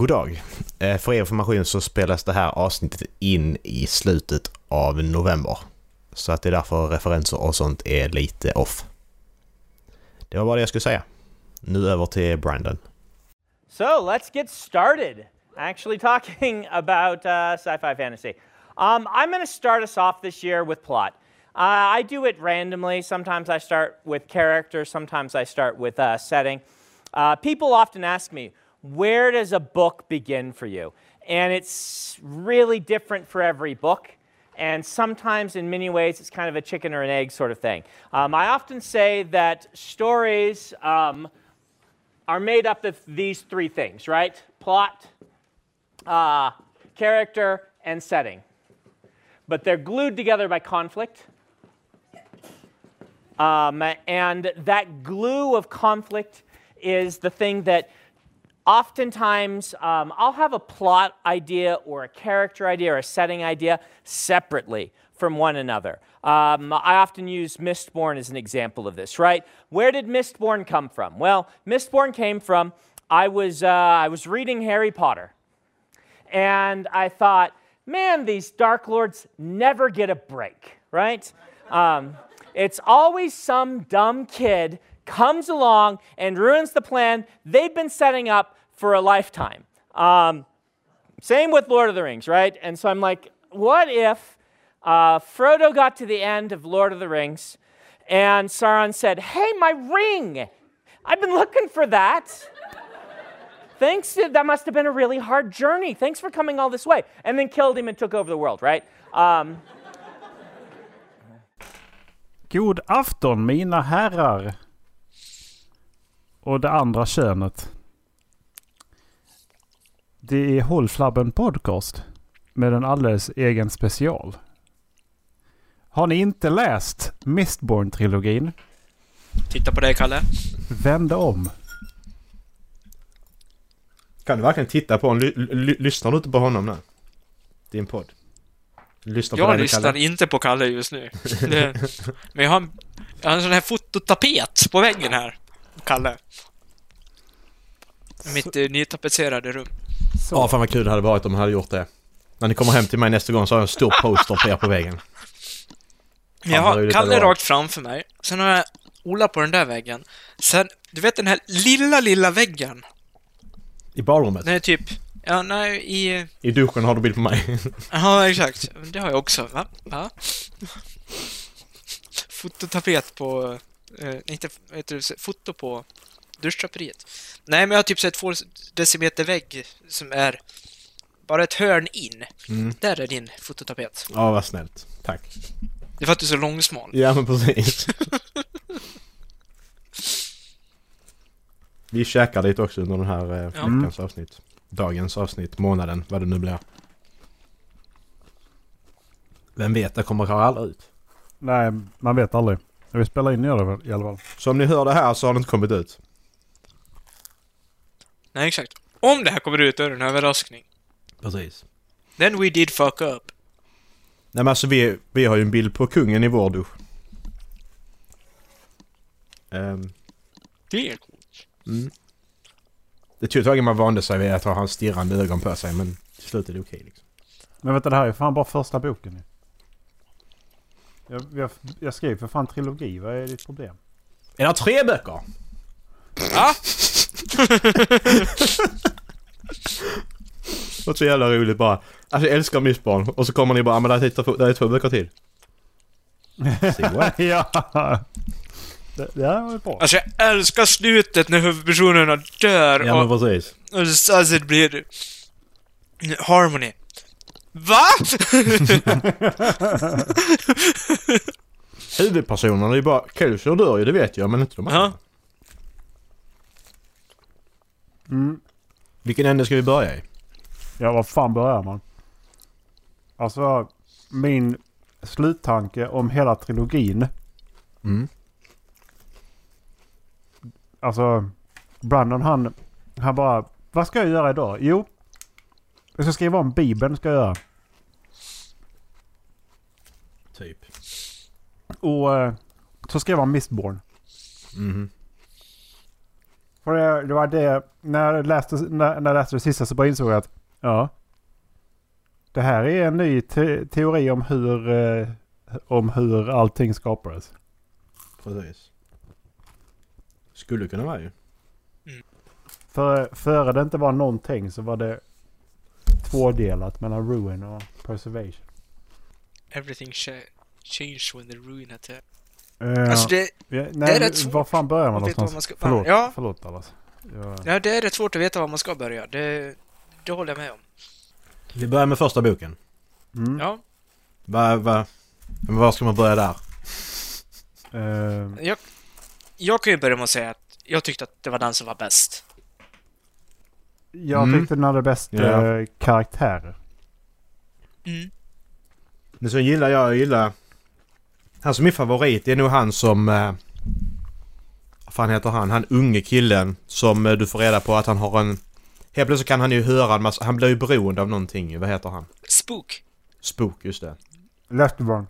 God dag. Eh, för er information så spelas det här avsnittet in i slutet av november. Så att det är därför referenser och sånt är lite off. Det var bara det jag skulle säga. Nu över till Brandon. So let's get started. Actually, talking about uh, sci fi fantasy. Um, I'm going to start us off this year with plot. Uh, I do it randomly. Sometimes I start with character, sometimes I start with uh, setting. Uh, people often ask me, where does a book begin for you? And it's really different for every book. And sometimes, in many ways, it's kind of a chicken or an egg sort of thing. Um, I often say that stories um, are made up of these three things, right? Plot, uh, character, and setting. But they're glued together by conflict. Um, and that glue of conflict is the thing that oftentimes um, I'll have a plot idea or a character idea or a setting idea separately from one another. Um, I often use Mistborn as an example of this, right? Where did Mistborn come from? Well, Mistborn came from I was, uh, I was reading Harry Potter, and I thought, man, these Dark Lords never get a break, right? Um, it's always some dumb kid comes along and ruins the plan they've been setting up for a lifetime. Um, same with Lord of the Rings, right? And so I'm like, what if uh, Frodo got to the end of Lord of the Rings and Sauron said, hey, my ring! I've been looking for that. Thanks, to, that must have been a really hard journey. Thanks for coming all this way. And then killed him and took over the world, right? Um, God afton mina herrar. Och det andra könet. Det är Hållflabben Podcast. Med en alldeles egen special. Har ni inte läst Mistborn-trilogin? Titta på dig, Kalle. Vänd om. Kan du verkligen titta på honom? Ly- ly- lyssnar du inte på honom nu? Din podd. Lyssna på Jag dig lyssnar Kalle. inte på Kalle just nu. Det, men jag har, en, jag har en sån här fototapet på väggen här. Kalle. Mitt eh, nytapetserade rum. Så. Ja, fan vad kul det hade varit om han hade gjort det. När ni kommer hem till mig nästa gång så har jag en stor poster på er på väggen. Men jag har Kalle rakt framför mig. Sen har jag Ola på den där väggen. Sen, du vet den här lilla, lilla väggen. I badrummet. Är typ, ja, nej, i... I duschen har du bild på mig. Ja, exakt. Det har jag också. Va? Va? Fototapet på... Eh, inte, heter det? Foto på duschdraperiet. Nej, men jag har typ sett två decimeter vägg som är bara ett hörn in. Mm. Där är din fototapet. Ja, vad snällt. Tack. Det är för att du är så långsmal. Ja, men precis. Vi käkar dit också under den här eh, Ja. veckans avsnitt. Dagens avsnitt, månaden, vad det nu blir. Vem vet, det kommer kanske aldrig ut. Nej, man vet aldrig. Vi spelar in i alla fall. Så om ni hör det här så har det inte kommit ut. Nej, exakt. Om det här kommer ut, då är det en överraskning. Precis. Then we did fuck up. Nej men alltså vi, vi har ju en bild på kungen i vår dusch. Ehm, Det är coolt. mm. Det tog ett tag innan man vande sig vid att ha hans stirrande ögon på sig men till slut är det okej liksom. Men vänta, det här är fan bara första boken. ju. Jag, jag, jag skrev för fan trilogi. Vad är ditt problem? Är det tre böcker? Ja, Det var så jävla roligt bara. Alltså jag älskar Mistborn och så kommer ni bara "Ah, men det är två- det är två böcker till. Ja! Det, det här var ju bra. alltså jag älskar slutet när huvudpersonerna dör Ja men och, precis. och så alltså, det blir harmony. Va? Huvudpersonerna är ju bara... Kelsey dör ju, det vet jag men inte de andra. Ja. Mm. Vilken ände ska vi börja i? Ja, vad fan börjar man? Alltså, min sluttanke om hela trilogin. Mm. Alltså, Brandon han, han bara, vad ska jag göra idag? Jo, jag ska skriva om Bibeln ska jag göra. Typ. Och eh, så skrev han Mistborn. Mhm. För det, det var det, när jag, läste, när, när jag läste det sista så bara insåg jag att ja. Det här är en ny te teori om hur, eh, om hur allting skapades. Precis. Skulle kunna vara ju. För, före det inte var någonting så var det tvådelat mellan ruin och preservation. Everything cha- changed when the ruin attacked. Uh, Alltså det, ja, det nej, är rätt svårt Var fan börjar man någonstans? man ska- Förlåt, Ja. förlåt Dallas. Jag, ja, det är rätt svårt att veta var man ska börja. Det, det håller jag med om. Vi börjar med första boken. mm, Ja, Va, va, men var ska man börja där? eh, jag, jag kan ju börja med att säga att jag tyckte att det var den som var bäst. Jag Mm. tyckte den hade bäst eh, karaktärer. Mm. Men så gillar jag, jag gillar... Han som är min favorit det är nog han som... Eh, vad fan heter han? Han unge killen som eh, du får reda på att han har en... Helt plötsligt kan han ju höra en massa... Han blir ju beroende av någonting. Vad heter han? Spook. Spook, just det. Lefterburn.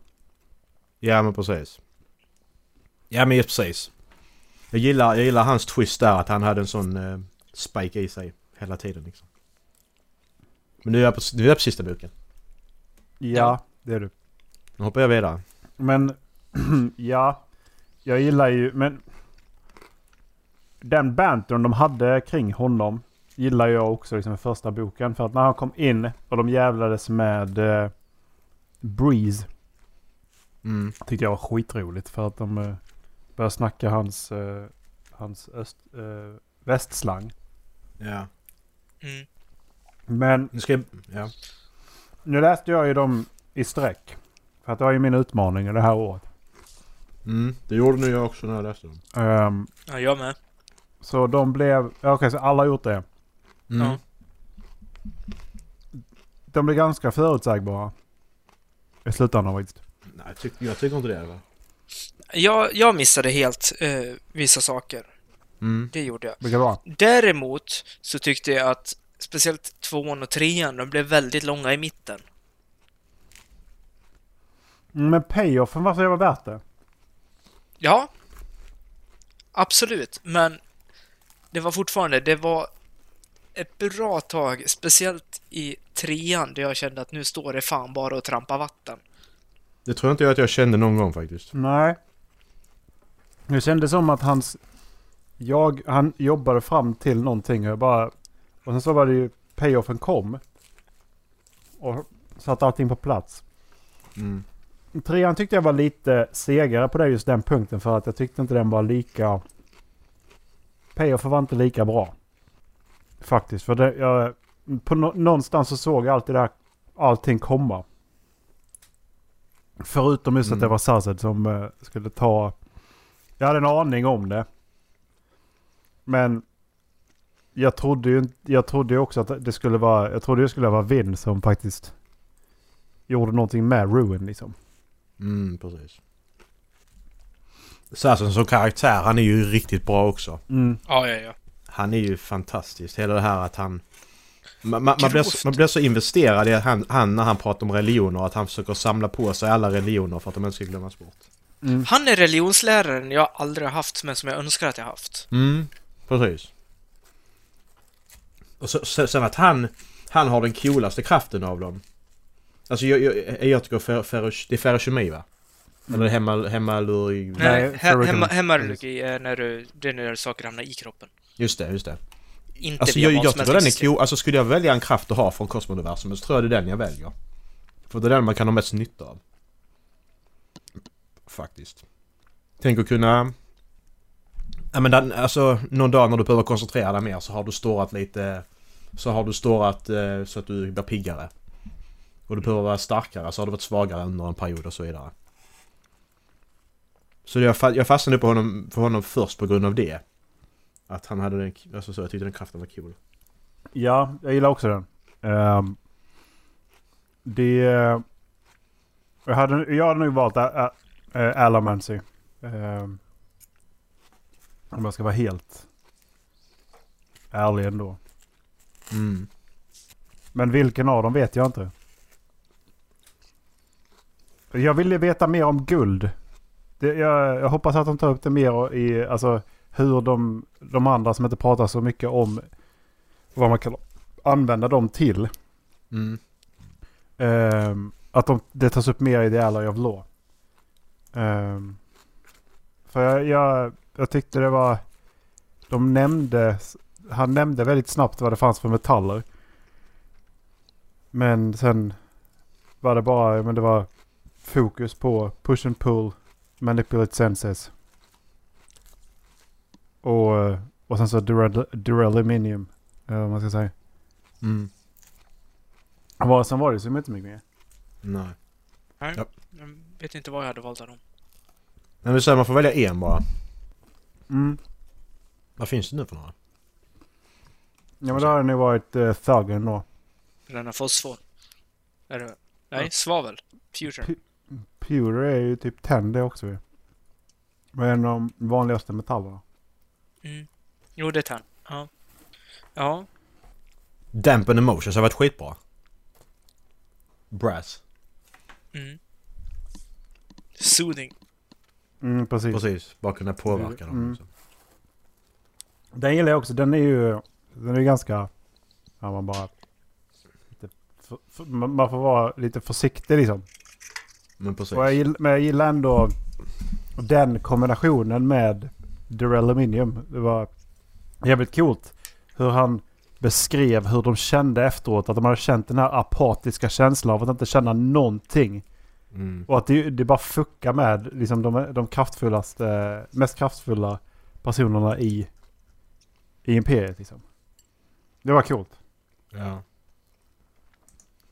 Ja men precis. Ja men just precis. Jag gillar, jag gillar hans twist där att han hade en sån eh, spike i sig hela tiden liksom. Men nu är jag på, nu är jag på sista boken. Ja, det är du. Nu hoppar jag vidare. Men ja, jag gillar ju, men den bantern de hade kring honom gillar jag också liksom i första boken. För att när han kom in och de jävlades med eh, Breeze Mm. tyckte jag var skitroligt. För att de eh, började snacka hans, eh, hans öst, eh, västslang. Ja. Mm. Men Nu ska. Ja. nu läste jag ju dem i sträck. För att det var ju min utmaning det här året. Mm. Det gjorde nu jag också när jag läste dem. Ehm, Ja, jag med. så de blev, okej så alla har gjort det. Mm. Ja. De blev ganska förutsägbara. I slutändan faktiskt. Nej, jag tycker inte det va? Jag, jag missade helt eh, vissa saker. Mm. Det gjorde jag. Var? Däremot så tyckte jag att speciellt tvåan och trean, de blev väldigt långa i mitten. Men payoffen var så jävla värt det. Ja. Absolut, men det var fortfarande, det var ett bra tag, speciellt i trean, där jag kände att nu står det fan bara och trampa vatten. Det tror jag inte jag att jag kände någon gång faktiskt. Nej. Det kändes som att hans... Jag, han jobbade fram till någonting och jag bara... Och sen så var det ju... Payoffen kom. Och satte allting på plats. Mm. Trean tyckte jag var lite segare på det just den punkten för att jag tyckte inte den var lika... Payoffen var inte lika bra. Faktiskt. För det, jag, på nå- någonstans så såg jag alltid det här, allting komma. Förutom just att Mm. det var Sazed som eh, skulle ta... Jag hade en aning om det. Men jag trodde ju inte- jag trodde också att det skulle vara... Jag trodde det skulle vara Vin som faktiskt gjorde någonting med Ruin liksom. Mm, precis. Sasson som karaktär, han är ju riktigt bra också. Mm. Ja, ja, ja. Han är ju fantastisk. Hela det här att han... Man, man, man, blir, så, man blir så investerad i han, han när han pratar om religioner. Att han försöker samla på sig alla religioner för att de inte ska glömmas bort. Mm. Han är religionsläraren jag aldrig har haft, men som jag önskar att jag haft. Mm, precis. Och så, så, sen att han, han har den coolaste kraften av dem. Alltså jag, jag, jag tycker fer, fer, det är ferrokemi va? Eller hemma, hemmalurgi... Nej, Nej, he- ferrochemi- hemma, hemmalurgi är när, du, det är när saker hamnar i kroppen. Just det, just det. Inte Alltså jag, jag tycker den är cool. Alltså skulle jag välja en kraft att ha från kosmoniversumet så tror jag det är den jag väljer. För det är den man kan ha mest nytta av. Faktiskt. Tänk att kunna... Ja men den, alltså någon dag när du behöver koncentrera dig mer så har du stårat lite... Så har du stårat eh, så att du blir piggare. Och du behöver vara starkare så har du varit svagare under en period och så vidare. Så jag, jag fastnade på honom, för honom först på grund av det. Att han hade den, alltså så, jag tyckte den kraften var cool. Ja, jag gillar också den. Um, det... Eh, jag hade, jag hade nog valt Ä- Alamancy om jag ska vara helt ärlig ändå. Mm. Men vilken av dem vet jag inte. Jag ville veta mer om guld. Det, jag, jag hoppas att de tar upp det mer i... Alltså, hur de, de andra som inte pratar så mycket om vad man kan använda dem till. Mm. Ehm, att de, det tas upp mer i The Ally of Law. Ehm, för jag, jag, jag tyckte det var... De nämnde... Han nämnde väldigt snabbt vad det fanns för metaller. Men sen var det bara... Men det var fokus på push and pull, manipulate senses. Och, och sen så duraluminium. Eller vad man ska säga. Mm. Vad- Sen var det så inte mycket mer. Nej. Nej, Ja. jag vet inte vad jag hade valt av dem. Men vi säger man får välja en bara. Mm. Vad finns det nu för några? Ja men då har det nog varit uh, Thuggen då. Denna fosfor. Är det... Nej, svavel. Future. P- Pure är ju typ 10 det också ju. Vad är en av de vanligaste metallerna? Mm. Jo, det är tenn. Ja. Ja. Dampen Emotions har varit skitbra. Brass. Mm. Soothing. Mm, precis. Precis. Bara kunna påverka dem. Mm. Liksom. Den gillar jag också. Den är ju den är ganska... Ja man bara... Lite för, för, man får vara lite försiktig liksom. Men precis. Och jag gillar, men jag gillar ändå den kombinationen med Duraluminium. Det var jävligt coolt hur han beskrev hur de kände efteråt. Att de hade känt den här apatiska känslan av att inte känna någonting. Mm. Och att det, det bara fuckar med liksom de, de kraftfullaste, mest kraftfulla personerna i, i Imperiet. Liksom. Det var coolt. Ja.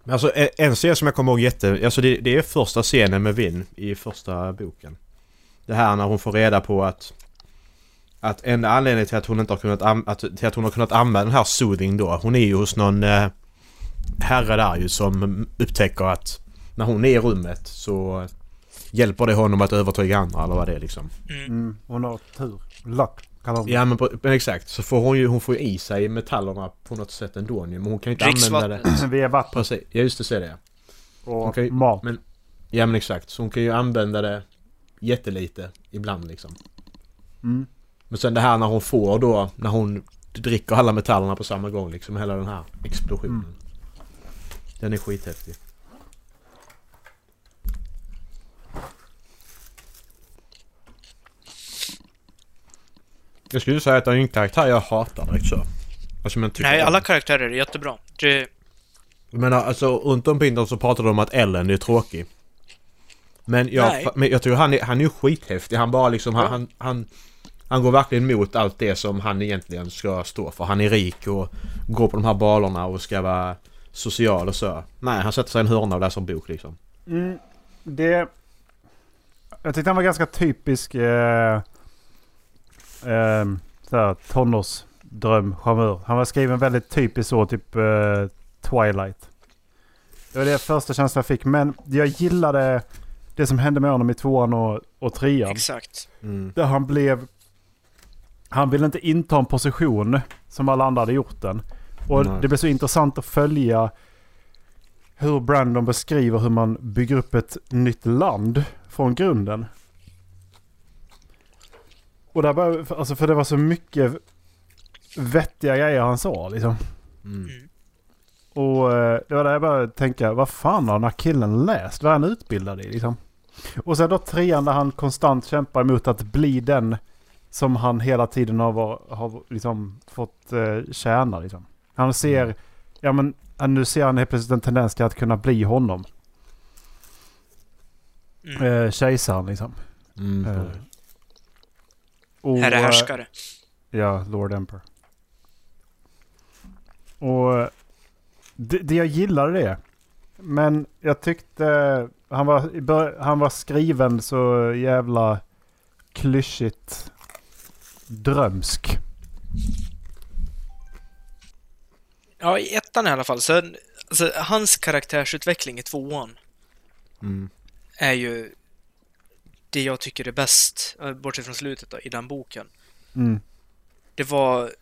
Men alltså en- en scen som jag kommer ihåg jätte... Alltså det, det är första scenen med Vin i första boken. Det här när hon får reda på att... Att en anledning till att hon inte har kunnat, att, till att hon har kunnat använda den här soothing då. Hon är ju hos någon eh, herre där ju som upptäcker att när hon är i rummet så hjälper det honom att övertyga andra eller vad det är liksom. Mm. Mm, hon har tur. Luck Ja men, på, men exakt så får hon ju hon får ju i sig metallerna på något sätt ändå ju, Men hon kan ju inte använda det. Via vatten Precis, ja just det, så är det och Okej, mat. men- Ja men exakt, så hon kan ju använda det jättelite ibland liksom. Mm. Men sen det här när hon får då, när hon dricker alla metallerna på samma gång liksom, hela den här explosionen. Mm. Den är skithäftig. Jag skulle säga att det är en karaktär jag hatar direkt så. Alltså men tycker Nej, om. alla karaktärer är jättebra. Det, Jag menar alltså runt om på internet så pratar de om att Ellen är tråkig. Men jag, Nej. men jag tror han är, han är ju skithäftig. Han bara liksom, han, Ja. han, han, han går verkligen emot allt det som han egentligen ska stå för. Han är rik och går på de här balerna och ska vara social och så. Nej, han sätter sig i en hörna och läser en bok liksom. Mm, det... Jag tyckte han var ganska typisk eh, eh, såhär, tonårsdröm, charmör. Han var skriven väldigt typiskt så, typ eh, Twilight. Det var det första känslan jag fick. Men jag gillade det som hände med honom i tvåan och, och trean. exakt. Mm. Där han blev... Han ville inte inta en position som alla andra hade gjort den. Och Nej. det blev så intressant att följa hur Brandon beskriver hur man bygger upp ett nytt land från grunden. Och där bara, för- alltså för det var så mycket vettiga grejer han sa liksom. Mm. Mm. Och eh, det var där jag började tänka, vad fan har den här killen läst? Vad är han utbildad i liksom? Och sen då trean där han konstant kämpar emot att bli den som han hela tiden har, var, har liksom fått eh, tjäna liksom. Han ser, ja men nu ser han helt plötsligt en tendens till att kunna bli honom. Mm. Eh, kejsaren liksom. Mm. Eh. Och, Herre eh, härskare. Ja, Lord Emperor. Och eh, det, det jag gillade det. Men jag tyckte han var, han var skriven så jävla klyschigt drömsk. Ja, i ettan i alla fall. Så, alltså, hans karaktärsutveckling i tvåan Mm. är ju det jag tycker är bäst, eh, bortsett från slutet då, i den boken. Mm. Det var...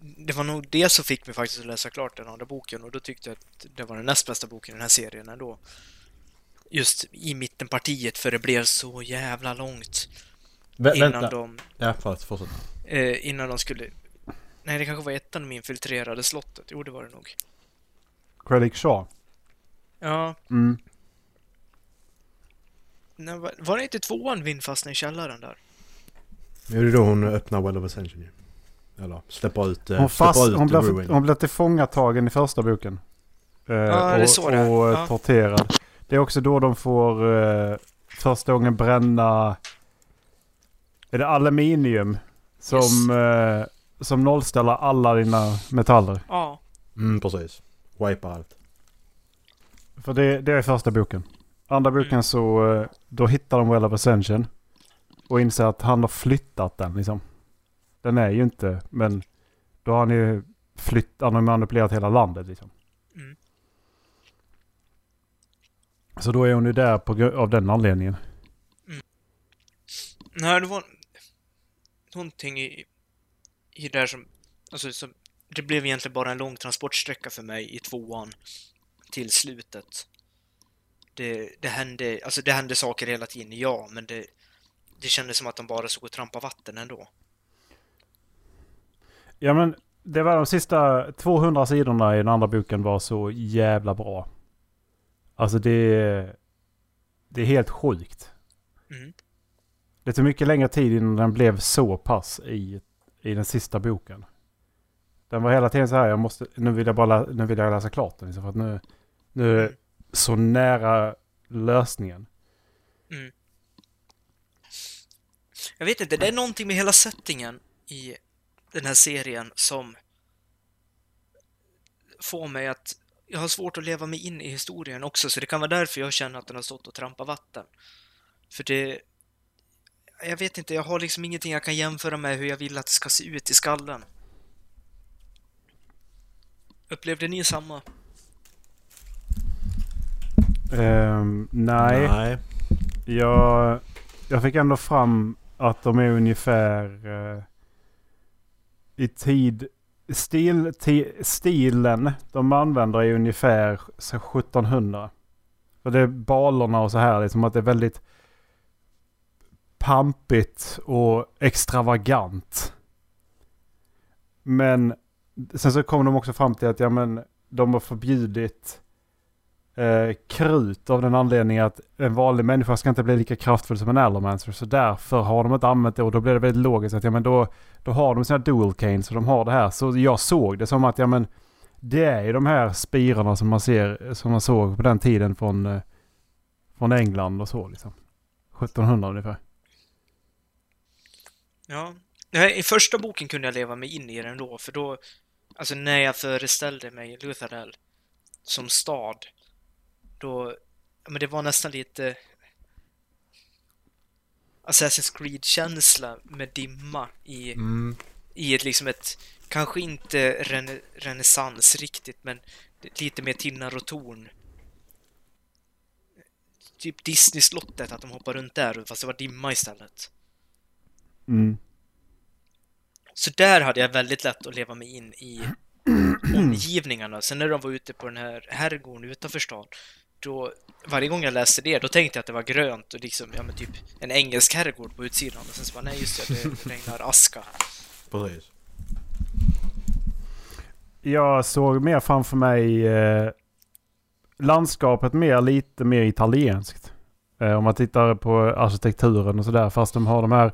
Det var nog det som fick mig faktiskt att läsa klart den andra boken och då tyckte jag att det var den näst bästa boken i den här serien ändå. Just i mittenpartiet för det blev så jävla långt. Vä innan vänta. de Ja, förlåt. Fortsätt. eh, innan de skulle... Nej, det kanske var ettan de infiltrerade slottet. Jo, det var det nog. Credit Shaw. Ja, Mm. Nej, var, det inte tvåan Vin fastnade i källaren där? Jo, det är då hon öppnar Well of Ascension. Eller släpper ut... eh, Hon, fast, ut hon, Ruin. hon blev tillfångatagen i första boken. Eh, Ja, det är och, så det är. och eh, Ja. torterad. Det är också då de får eh, första gången bränna... Är det aluminium? Som, eh, som nollställer alla dina metaller. Ja. Mm, precis. Wipar allt. För det, det är första boken. Andra boken så eh, då hittar de Well of Ascension. Och inser att han har flyttat den liksom. Den är ju inte, men då har han ju flyttat, han har manipulerat hela landet liksom. Mm. Så då är hon ju där på, av den anledningen. Nej, det var någonting i, i det där som... Alltså, som... Det blev egentligen bara en lång transportsträcka för mig i tvåan till slutet. Det, det hände, alltså det hände saker hela tiden, ja, men det, det kändes som att de bara såg och trampa vatten ändå. Ja men det var de sista 200 sidorna i den andra boken var så jävla bra. Alltså det, det är helt sjukt. Mm. Det tog mycket längre tid innan den blev så pass i, i den sista boken. Den var hela tiden så här, jag måste, nu vill jag bara nu vill jag läsa klart den. Liksom, för att nu, nu det så nära lösningen. Mm. Jag vet inte, det är någonting med hela settingen i den här serien som får mig att jag har svårt att leva mig in i historien också, så det kan vara därför jag känner att den har stått och trampat vatten. För det... Jag vet inte, jag har liksom ingenting jag kan jämföra med hur jag vill att det ska se ut i skallen. Upplevde ni samma? Ehm, nej. Nej. Jag, jag fick ändå fram att de är ungefär eh, i tid... Stil, ti, stilen de använder är ungefär så 1700. För det är balerna och så här. Liksom att det är väldigt pampigt och extravagant. Men sen så kom de också fram till att ja, men, de har förbjudit eh, krut av den anledningen att en vanlig människa ska inte bli lika kraftfull som en Allomancer. Så därför har de inte använt det och då blir det väldigt logiskt att ja men då, då har de sina dual canes och de har det här. Så jag såg det som att ja men det är ju de här spirorna som man ser, som man såg på den tiden från, eh, från England och så liksom. 1700 ungefär. Ja. I första boken kunde jag leva mig in i den då, för då... Alltså när jag föreställde mig Lutherell som stad, då... Men det var nästan lite... Assassin's Creed-känsla med dimma i, Mm. i ett liksom ett... Kanske inte rene, renässans riktigt, men lite mer tinnar och torn. Typ Disney-slottet, att de hoppar runt där, fast det var dimma istället. Mm. Så där hade jag väldigt lätt att leva mig in i omgivningarna. Sen när de var ute på den här herrgården utanför stan, då varje gång jag läste det, då tänkte jag att det var grönt och liksom, ja men typ en engelsk herrgård på utsidan. Och sen så bara, nej just det, det regnar aska. Precis. Jag såg mer framför mig eh, landskapet mer lite mer italienskt. Eh, om man tittar på arkitekturen och sådär. Fast de har de här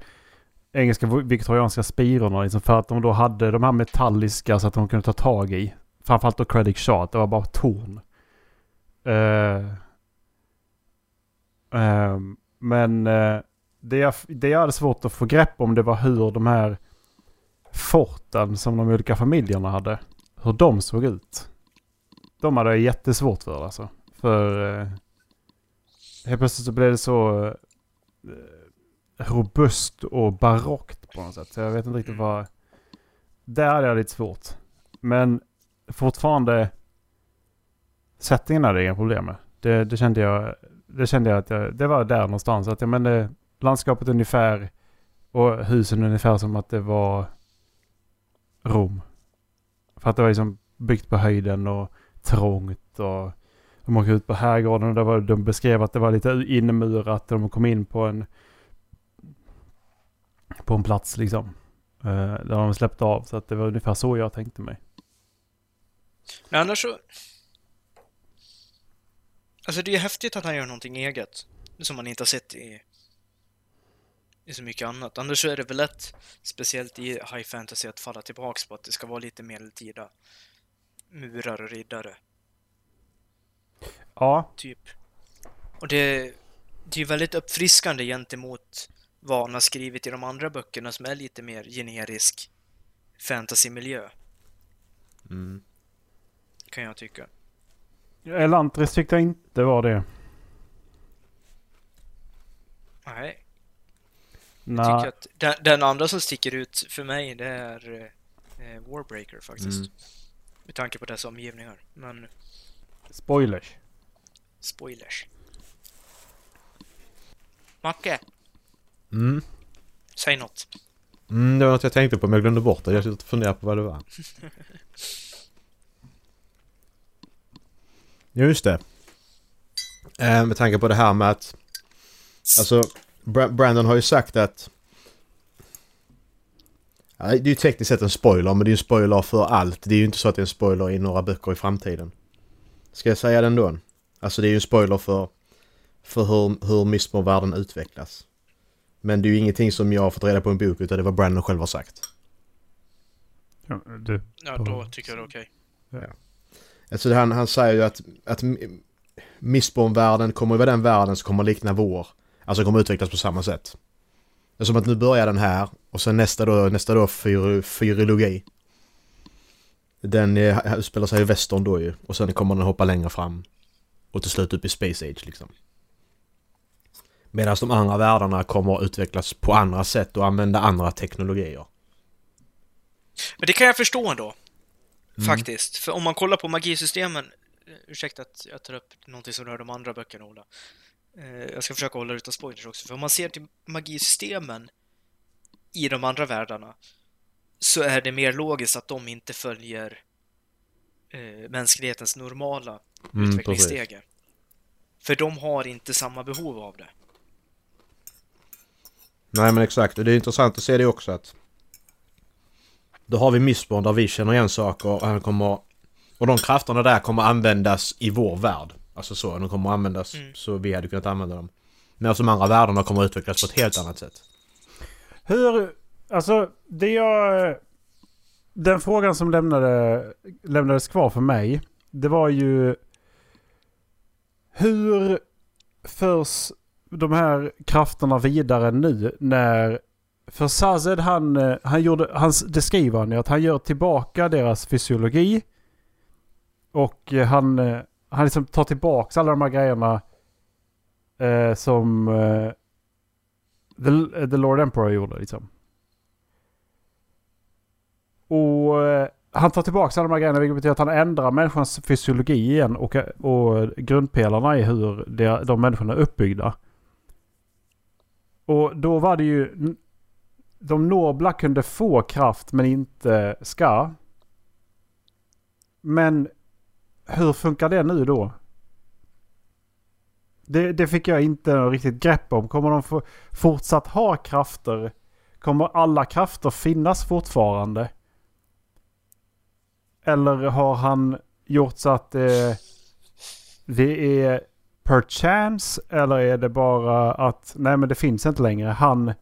engelska viktorianska spirorna. Liksom för att de då hade de här metalliska så att de kunde ta tag i. Framförallt då Credit Shot. Det var bara torn. Eh, ehm, men uh, det, jag, det jag hade svårt att få grepp om det var hur de här forten som de olika familjerna hade. Hur de såg ut. De hade jag jättesvårt för alltså. För uh, helt plötsligt så blev det så robust och barockt på något sätt. Så jag vet inte riktigt vad... Där hade jag lite svårt. Men fortfarande settingen hade jag inga problem med. Det, det kände jag... Det kände jag att jag, det var där någonstans. Att jag men landskapet ungefär och husen ungefär som att det var Rom. För att det var liksom byggt på höjden och trångt och de åkte ut på herrgården och var, de beskrev att det var lite inmurat. De kom in på en på en plats liksom. Eh, där de släppte av. Så att det var ungefär så jag tänkte mig. Men annars så... Alltså det är häftigt att han gör någonting eget. Som man inte har sett i, i så mycket annat. Annars så är det väl lätt, speciellt i high fantasy, att falla tillbaks på att det ska vara lite medeltida murar och riddare, Ja, typ. Och det, det är ju väldigt uppfriskande gentemot vad han har skrivit i de andra böckerna som är lite mer generisk fantasymiljö, Mm. kan jag tycka. Elantris tyckte jag inte var det. Nej, jag Nej. tycker att den, den andra som sticker ut för mig, det är eh, Warbreaker faktiskt. Mm. Med tanke på dess omgivningar. Men Spoilers. spoilers. Macke, Mm. säg något. Mm, det var något jag tänkte på men jag glömde bort det. Jag sitter och funderar på vad det var. Just det. Eh, med tanke på det här med att... Alltså, Bra- Brandon har ju sagt att... Ja, det är ju tekniskt sett en spoiler, men det är ju en spoiler för allt. Det är ju inte så att det är en spoiler i några böcker i framtiden. Ska jag säga det ändå? Alltså det är ju en spoiler för, för hur, hur Mistborn-världen utvecklas. Men det är ju ingenting som jag har fått reda på i en bok, utan det var Brandon själv har sagt. Ja, du. Ja, då tycker jag det är okej. Alltså han, han säger ju att, att Mistborn-världen kommer att vara den världen som kommer att likna vår. Alltså kommer att utvecklas på samma sätt. Det är som att nu börjar den här och sen nästa då, nästa då fyr, fyrologi. Den eh, spelar utspelar sig i västern då ju. Och sen kommer den hoppa längre fram. Och till slut upp i Space Age liksom. Medan de andra världarna kommer att utvecklas på andra sätt och använda andra teknologier. Men det kan jag förstå ändå. Mm. Faktiskt. För om man kollar på magisystemen... eh, Ursäkta att jag tar upp någonting som rör de andra böckerna, Ola. Eh, Jag ska försöka hålla det utan spoilers också. För om man ser till magisystemen i de andra världarna så är det mer logiskt att de inte följer eh, mänsklighetens normala Mm, utvecklingsstege. För de har inte samma behov av det. Nej men exakt och det är intressant att se det också att Då har vi Mistborn där vi känner igen saker och han kommer Och de krafterna där kommer användas i vår värld. Alltså så, de kommer användas Mm. så vi hade kunnat använda dem. Medan de andra världarna kommer att utvecklas på ett helt annat sätt. Hur... Alltså, det jag... Den frågan som lämnade, lämnades kvar för mig. Det var ju... Hur förs de här krafterna vidare nu när... För Sazed han, eh, han gjorde... Han, det skriver han ju att han gör tillbaka deras fysiologi. Och eh, han, eh, han liksom tar tillbaka alla de här grejerna eh, som eh, the, the Lord Emperor gjorde liksom. Och eh, han tar tillbaka alla de här grejerna vilket betyder att han ändrar människans fysiologi igen och, och grundpelarna i hur de, de människorna är uppbyggda. Och då var det ju... De nobla kunde få kraft men inte ska. Men hur funkar det nu då? Det, det fick jag inte riktigt grepp om. Kommer de få fortsatt ha krafter? Kommer alla krafter finnas fortfarande? Eller har han gjort så att det, det är per chance? Eller är det bara att nej men det finns inte längre. Han,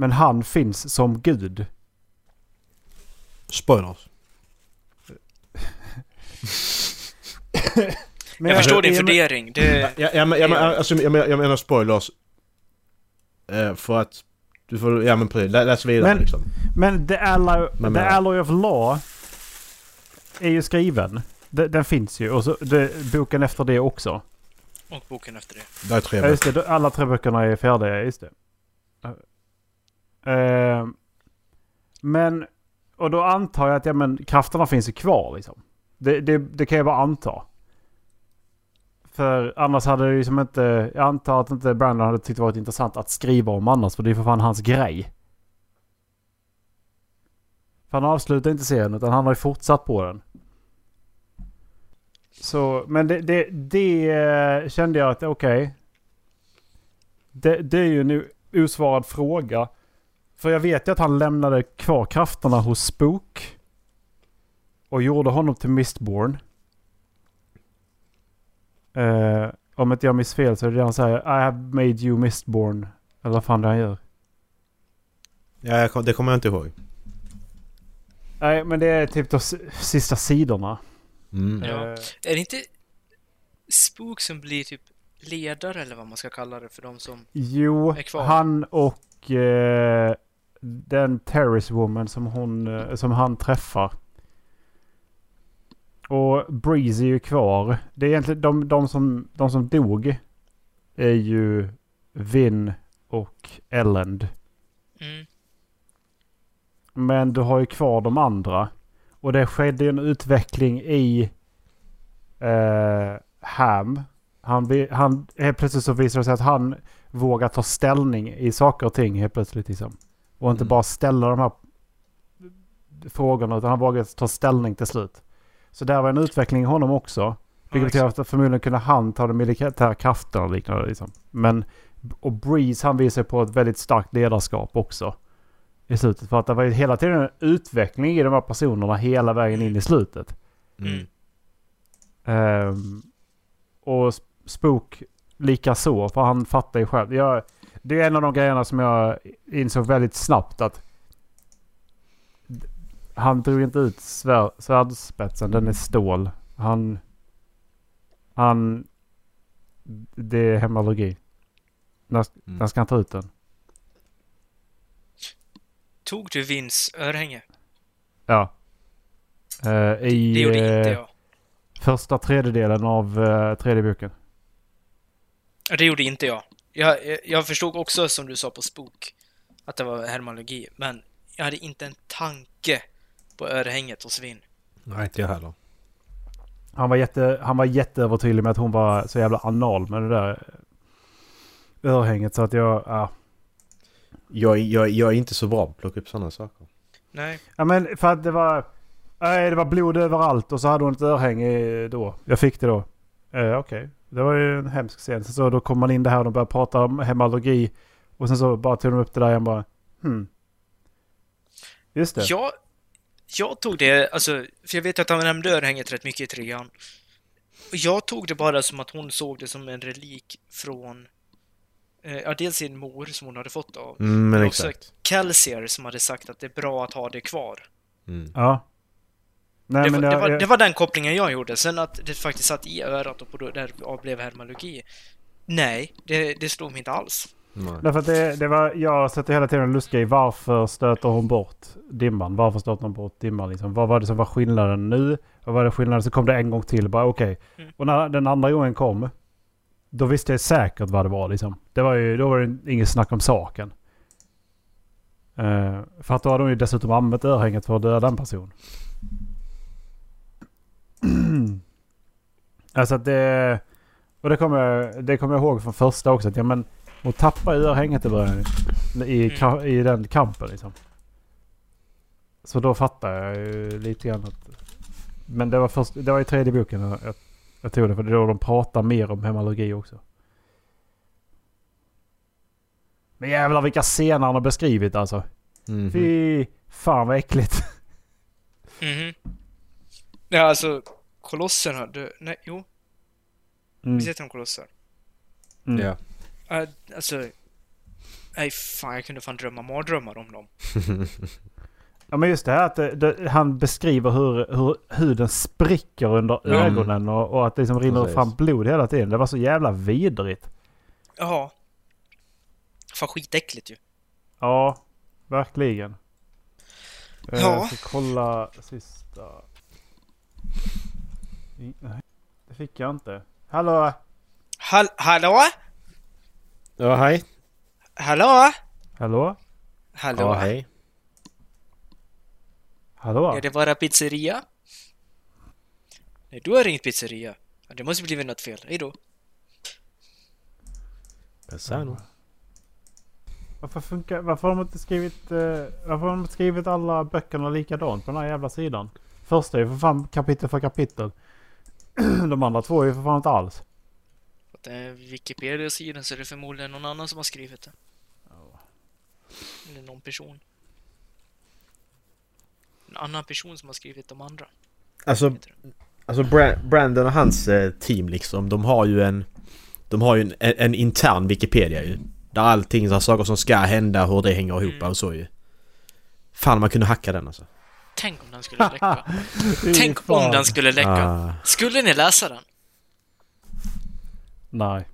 men han finns som gud. Spoilers. Men jag förstår din fundering. Det, alltså, jag, menar, jag menar spoilers. Eh, för att... Du får... Ja men precis, Lä, läs vidare Men- liksom. Men The Alloy, Men- The Alloy of Law är ju skriven. Den, den finns ju. Och så det, boken efter det också. och boken efter det. Det är tre Ja, just det. Alla tre böckerna är färdiga. Just det. Eh, men... Och då antar jag att ja, men, krafterna finns ju kvar liksom. Det, det, det kan jag bara anta. För annars hade det ju som inte... Jag antar att inte Brandon hade tyckt det varit intressant att skriva om annars. För det är för fan hans grej. För han avslutar inte serien utan han har ju fortsatt på den. Så, men det, det, det eh, kände jag att okej. Det, det är ju en osvarad fråga. För jag vet ju att han lämnade kvar krafterna hos Spook. Och gjorde honom till Mistborn. Eh, om inte jag minns fel så är det det han säger I have made you Mistborn. Eller vad fan det han gör. Ja, det kommer jag inte ihåg. Nej men det är typ de sista sidorna. Mm. Ja. Eh, Är det inte Spook som blir typ ledare eller vad man ska kalla det för de som... Jo, är kvar. han och eh, den Terrace Woman som, hon, eh, som han träffar. Och Breeze är ju kvar. Det är egentligen de, de, som, de som dog är ju Vin och Elend. Mm. Men du har ju kvar de andra. Och det skedde en utveckling i eh, Ham. Han, han, helt plötsligt så visar det sig att han vågar ta ställning i saker och ting helt plötsligt. Liksom. Och inte Mm. bara ställa de här frågorna utan han vågar ta ställning till slut. Så där var en utveckling i honom också. Vilket betyder att förmodligen kunde han ta de militära krafterna och liknande. Liksom. Men, och Breeze han visar på ett väldigt starkt ledarskap också. I slutet. För att det var ju hela tiden en utveckling i de här personerna hela vägen in i slutet. Mm. Ehm, och Sp- Spook lika så för han fattar ju själv. Jag, det är en av de grejerna som jag insåg väldigt snabbt att han drog inte ut svär, svärdspetsen, den är stål. Han... Han... Det är hemalurgi. När, Mm. när ska han ta ut den? Tog du Vins örhänge? Ja. Eh, I Det gjorde eh, inte jag. första tredjedelen av uh, tredje boken. Det gjorde inte jag. Jag. jag- Jag förstod också, som du sa på Spook, att det var hermalogi, men jag hade inte en tanke på örhänget hos Vin. Nej, inte jag heller. Han var, jätte, han var jätteövertydlig med att hon var så jävla anal med det där örhänget. Så att jag... Ja. Jag, jag, jag är inte så bra på att plocka upp sådana saker. Nej. ja men för att det var... Nej, det var blod överallt och så hade hon ett örhänge då. Jag fick det då. Eh, Okej. Det var ju en hemsk scen. Så, så då kom man in det här och de började prata om hemalurgi. Och sen så bara tog de upp det där igen bara... Hmm. Just det. Jag, jag tog det, alltså, för jag vet att han nämnde örhänget rätt mycket i trean. Och jag tog det bara som att hon såg det som en relik från, eh, ja, dels sin mor som hon hade fått av, Mm, men Men också- exakt. Kelsier som hade sagt att det är bra att ha det kvar. Mm. Ja. Nej, det, men var, jag, det, var, jag- det var den kopplingen jag gjorde. Sen att det faktiskt satt i örat och på då, där blev hermalogi. Nej, det, det slog mig inte alls. Nej. Därför att det, det var, jag sätter hela tiden en luska i varför stöter hon bort dimman? Varför stöter hon bort dimman liksom? Vad var det som var skillnaden nu? Vad var det skillnaden? Så kom det en gång till. Bara okej. Mm. Och när den andra gången kom. Då visste jag säkert vad det var liksom. Det var ju, då var det inget snack om saken. Eh, för att då hade hon ju dessutom använt örhänget för att döda en person. Alltså att det... Och det kommer, jag, det kommer jag ihåg från första också. Att, ja, men, hon tappar örhänget i början. I, Mm. I den kampen liksom. Så då fattar jag ju lite grann att... Men det var, först, det var i tredje boken jag, jag, tog det. För det är då de pratar mer om hemalurgi också. Men jävlar vilka scener han har beskrivit alltså. Mhm. Fy fan vad äckligt. Mhm. Ja, alltså, kolosserna, du, nej, jo, Mm. visst heter de kolosser? Mm. Ja. Uh, alltså, nej fan, jag kunde fan drömma mardrömmar om dem. Ja men just det här att det, det, han beskriver hur, hur huden spricker under Mm. ögonen och, och att det liksom rinner Precis. fram blod hela tiden. Det var så jävla vidrigt. Ja. Fan skitäckligt ju. Ja, verkligen. Eh, Ja. Jag ska kolla sista. Det fick jag inte. Hallå? Hall hallå? Ja, hej. Hallå? Hallå? Hallå? Ja, hej. Hallå? Är det bara pizzeria? Nej, du har ringt pizzeria. Det måste blivit något fel. Hej då. Pesano. Varför, funkar, varför har de inte skrivit, eh, varför har de inte skrivit alla böckerna likadant på den här jävla sidan? Första är ju för fan kapitel för kapitel. De andra två är ju för fan inte alls. På den Wikipedia-sidan så är det förmodligen någon annan som har skrivit det. Eller det någon person? En annan person som har skrivit de andra? Alltså, det. alltså Bra- Brandon och hans eh, team liksom, de har ju en... De har ju en, en, en intern Wikipedia ju. Där allting, så här saker som ska hända, hur det hänger ihop Mm. och så ju. Fan man kunde hacka den alltså. Tänk om den skulle läcka. Tänk fan. om den skulle läcka. Ah. Skulle ni läsa den? Nej.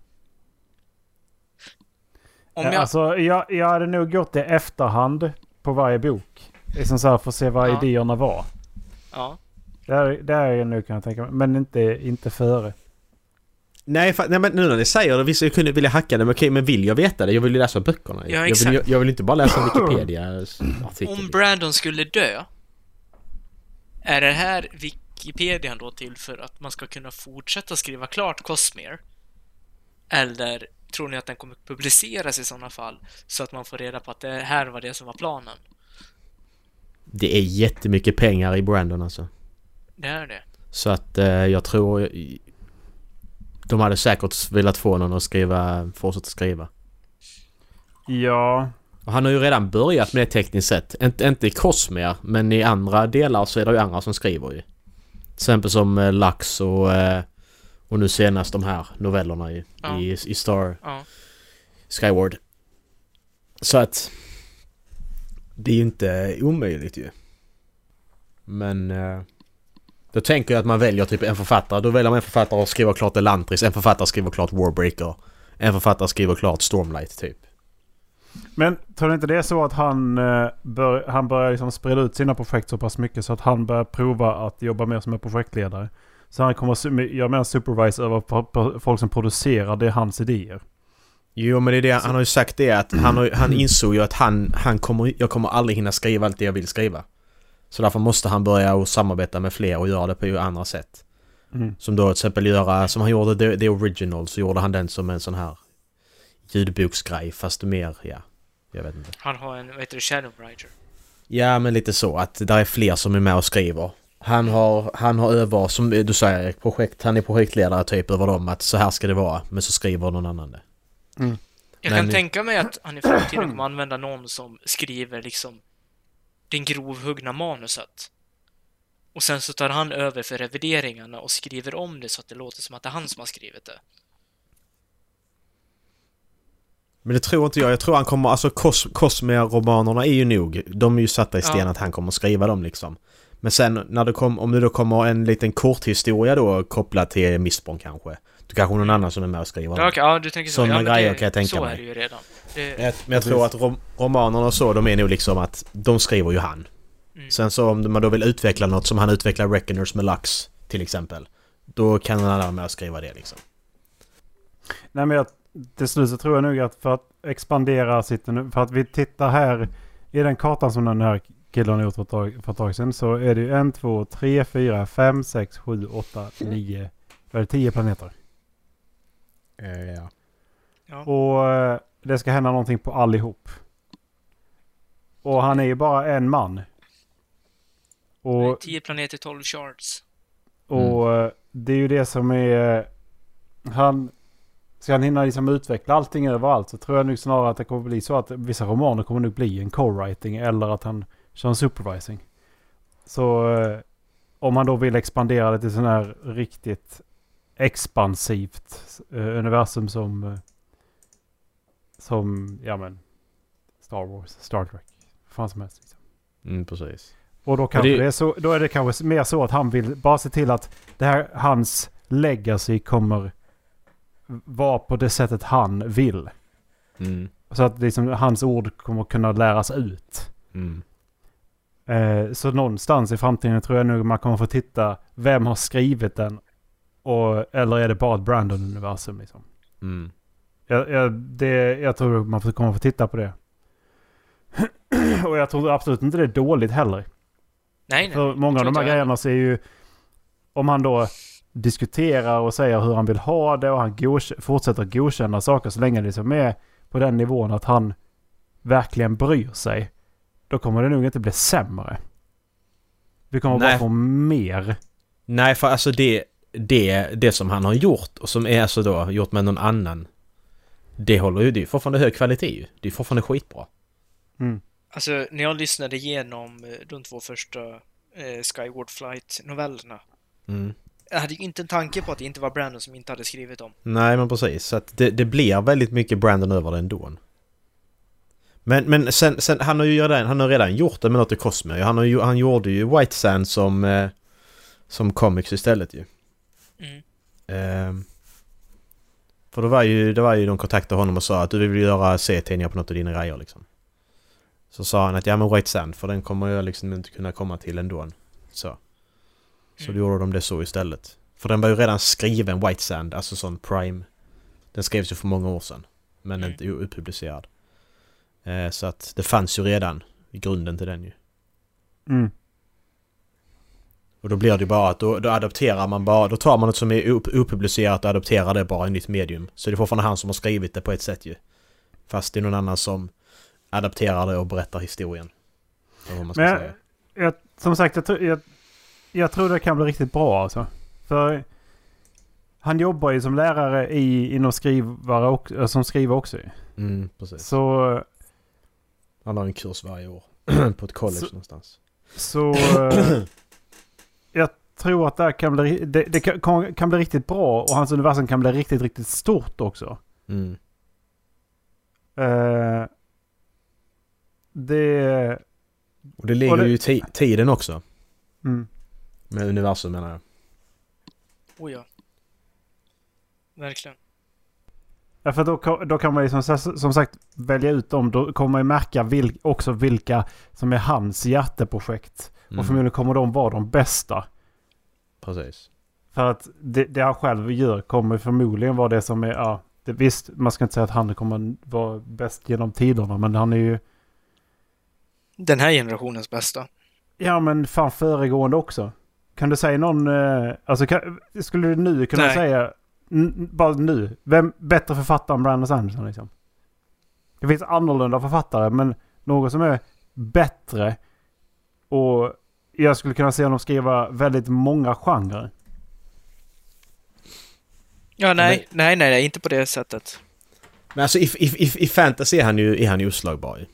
Om Eh, jag... Alltså, jag, jag hade nog gått i efterhand på varje bok. Liksom så här för att se vad Ja. idéerna var. Ja. Det är, det är jag nu kan jag tänka mig. Men inte, inte före. Nej, fa- nej men nu när ni säger det, visst jag kunde vilja hacka det men okej men vill jag veta det? Jag vill ju läsa böckerna. Ja, jag, exakt. vill, jag, jag vill inte bara läsa en Wikipedia-artikel. Om Brandon skulle dö, är det här Wikipedian då till för att man ska kunna fortsätta skriva klart Cosmere? Eller tror ni att den kommer publiceras i sådana fall så att man får reda på att det här var det som var planen? Det är jättemycket pengar i Brandon alltså. Det är det. Så att eh, jag tror... De hade säkert velat få någon att skriva, fortsätta skriva. Ja. Och han har ju redan börjat med det tekniskt sett. Inte, inte i Cosmere, men i andra delar så är det ju andra som skriver ju. Till exempel som eh, Lux och... Eh, och nu senast de här novellerna i, Ja. i, i Star Ja. Skyward. Så att... Det är ju inte omöjligt ju. Men... Eh, då tänker jag att man väljer typ en författare. Då väljer man en författare och skriver klart Elantris. En författare skriver klart Warbreaker. En författare skriver klart Stormlight typ. Men tror ni inte det är så att han, eh, bör, han börjar liksom sprida ut sina projekt så pass mycket så att han börjar prova att jobba mer som en projektledare? Så han kommer göra mer supervise över folk som producerar, det är hans idéer. Jo men det är det, han har ju sagt det att han, har, han insåg ju att han, han kommer, jag kommer aldrig hinna skriva allt det jag vill skriva. Så därför måste han börja och samarbeta med fler och göra det på andra sätt. Mm. Som då till exempel göra, som han gjorde The, The Original så gjorde han den som en sån här ljudboksgrej fast mer, ja. Jag vet inte. Han har en, vad heter det, Shadowwriter. Ja men lite så att det är fler som är med och skriver. Han har, han har över, som du säger Erik, projekt, han är projektledare typ över dem att så här ska det vara. Men så skriver någon annan det. Jag Men- kan tänka mig att han i framtiden kommer använda någon som skriver liksom den grovhuggna manuset. Och sen så tar han över för revideringarna och skriver om det så att det låter som att det är han som har skrivit det. Men det tror inte jag. Jag tror han kommer... Alltså Cos Cosmere-romanerna är ju nog... De är ju satta i sten Ja. att han kommer skriva dem liksom. Men sen när det kom, om det då kommer en liten korthistoria då kopplat till Mistborn kanske. Då kanske någon annan som är med och skriver Ja, ja du tänker så. Sådana ja, grejer det, kan jag tänka så mig. är det ju redan. Det, Men jag, men jag tror att rom romanerna och så, de är nog liksom att de skriver ju han. Mm. Sen så om man då vill utveckla något som han utvecklar Reckoners med Lux till exempel. Då kan någon annan med och skriva det liksom. Nej men jag, till slut så tror jag nog att för att expandera sitt... För att vi tittar här i den kartan som den här killen har gjort för ett tag, för ett tag sedan. Så är det ju en, två, tre, fyra, fem, sex, sju, åtta, nio. Vad är det? Tio planeter. ja. ja. Och eh, det ska hända någonting på allihop. Och han är ju bara en man. Och 10 planeter, 12 shards. Och Mm. eh, det är ju det som är... eh, Han... Ska han hinna liksom utveckla allting överallt så tror jag nog snarare att det kommer bli så att vissa romaner kommer nog bli en co-writing eller att han kör en supervising. Så eh, om han då vill expandera det till sån här riktigt expansivt eh, universum som... eh, som, ja men... Star Wars, Star Trek. Vad fan som helst. Liksom. Mm, precis. Och då, kanske det- det... är så, då är det kanske mer så att han vill bara se till att det här, hans legacy kommer vara på det sättet han vill. Mm. Så att liksom, hans ord kommer kunna läras ut. Mm. Eh, så någonstans i framtiden tror jag nog man kommer få titta vem har skrivit den. Och, eller är det bara ett Brandon-universum liksom. Mm. Jag, jag, det, jag tror man kommer få titta på det. och jag tror absolut inte det är dåligt heller. Nej, nej. För många av de här grejerna så är ju... Om han då diskuterar och säger hur han vill ha det och han godk- fortsätter godkänna saker så länge det liksom är på den nivån att han verkligen bryr sig. Då kommer det nog inte bli sämre. Vi kommer bara Nej. få mer. Nej, för alltså det, det, det som han har gjort och som är alltså då gjort med någon annan. Det håller ju, det är fortfarande hög kvalitet ju. Det är fortfarande skitbra. Mm. Alltså, när jag lyssnade igenom eh, de två första eh, Skyward Flight-novellerna. Mm. Jag hade ju inte en tanke på att det inte var Brandon som inte hade skrivit dem. Nej men precis, så att det, det blir väldigt mycket Brandon över det ändå. Men, men sen, sen, han har ju redan, han har redan gjort det med något i Cosmere. Han, har ju, han gjorde ju White Sand som, eh, som comics istället ju. Mm. Ehm, för då var ju, det var ju de kontaktade honom och sa att du vill göra serietidningar på något av dina grejer liksom. Så sa han att ja men White Sand för den kommer jag liksom inte kunna komma till ändå. Så. Så Mm. då gjorde de det så istället. För den var ju redan skriven White Sand, alltså sån Prime. Den skrevs ju för många år sedan. Men Mm. inte uppublicerad. Eh, så att det fanns ju redan i grunden till den ju. Mm. Och då blir det ju bara att då, då adopterar man bara, då tar man något som är op- opublicerat och adopterar det bara i nytt medium. Så det är fortfarande han som har skrivit det på ett sätt ju. Fast det är någon annan som adapterar det och berättar historien. Men säga. jag, som sagt, jag, jag, jag tror det kan bli riktigt bra alltså. För han jobbar ju som lärare i, inom skrivare och, äh, som skriver också. Mm, precis. Så, Han har en kurs varje år. på ett college Så- någonstans. så eh, jag tror att det här kan bli, det, det kan, kan- bli riktigt bra och hans universum kan bli riktigt, riktigt stort också. Mm. Eh, det... Och det ligger Och det- ju i ti- tiden också. Mm. Med universum menar jag. Oh ja. Verkligen. Ja, för då, kan- då kan man ju som, som sagt välja ut dem. Då kommer man ju märka vil, också vilka som är hans hjärteprojekt. Mm. Och förmodligen kommer de vara de bästa. Precis. För att det, det han själv gör kommer förmodligen vara det som är... Ja, det, visst, man ska inte säga att han kommer vara bäst genom tiderna. Men han är ju... Den här generationens bästa. Ja men fan föregående också. Kan du säga någon... Eh, alltså kan, skulle du nu kunna Nej. säga... Bara nu. Vem bättre författare än Brandon Sanderson liksom? Det finns annorlunda författare men någon som är bättre. Och jag skulle kunna se honom skriva väldigt många genrer. Ja, nej, nej, nej, nej, inte på det sättet. Men alltså i, i, i, i fantasy är han ju, är han ju oslagbar ju.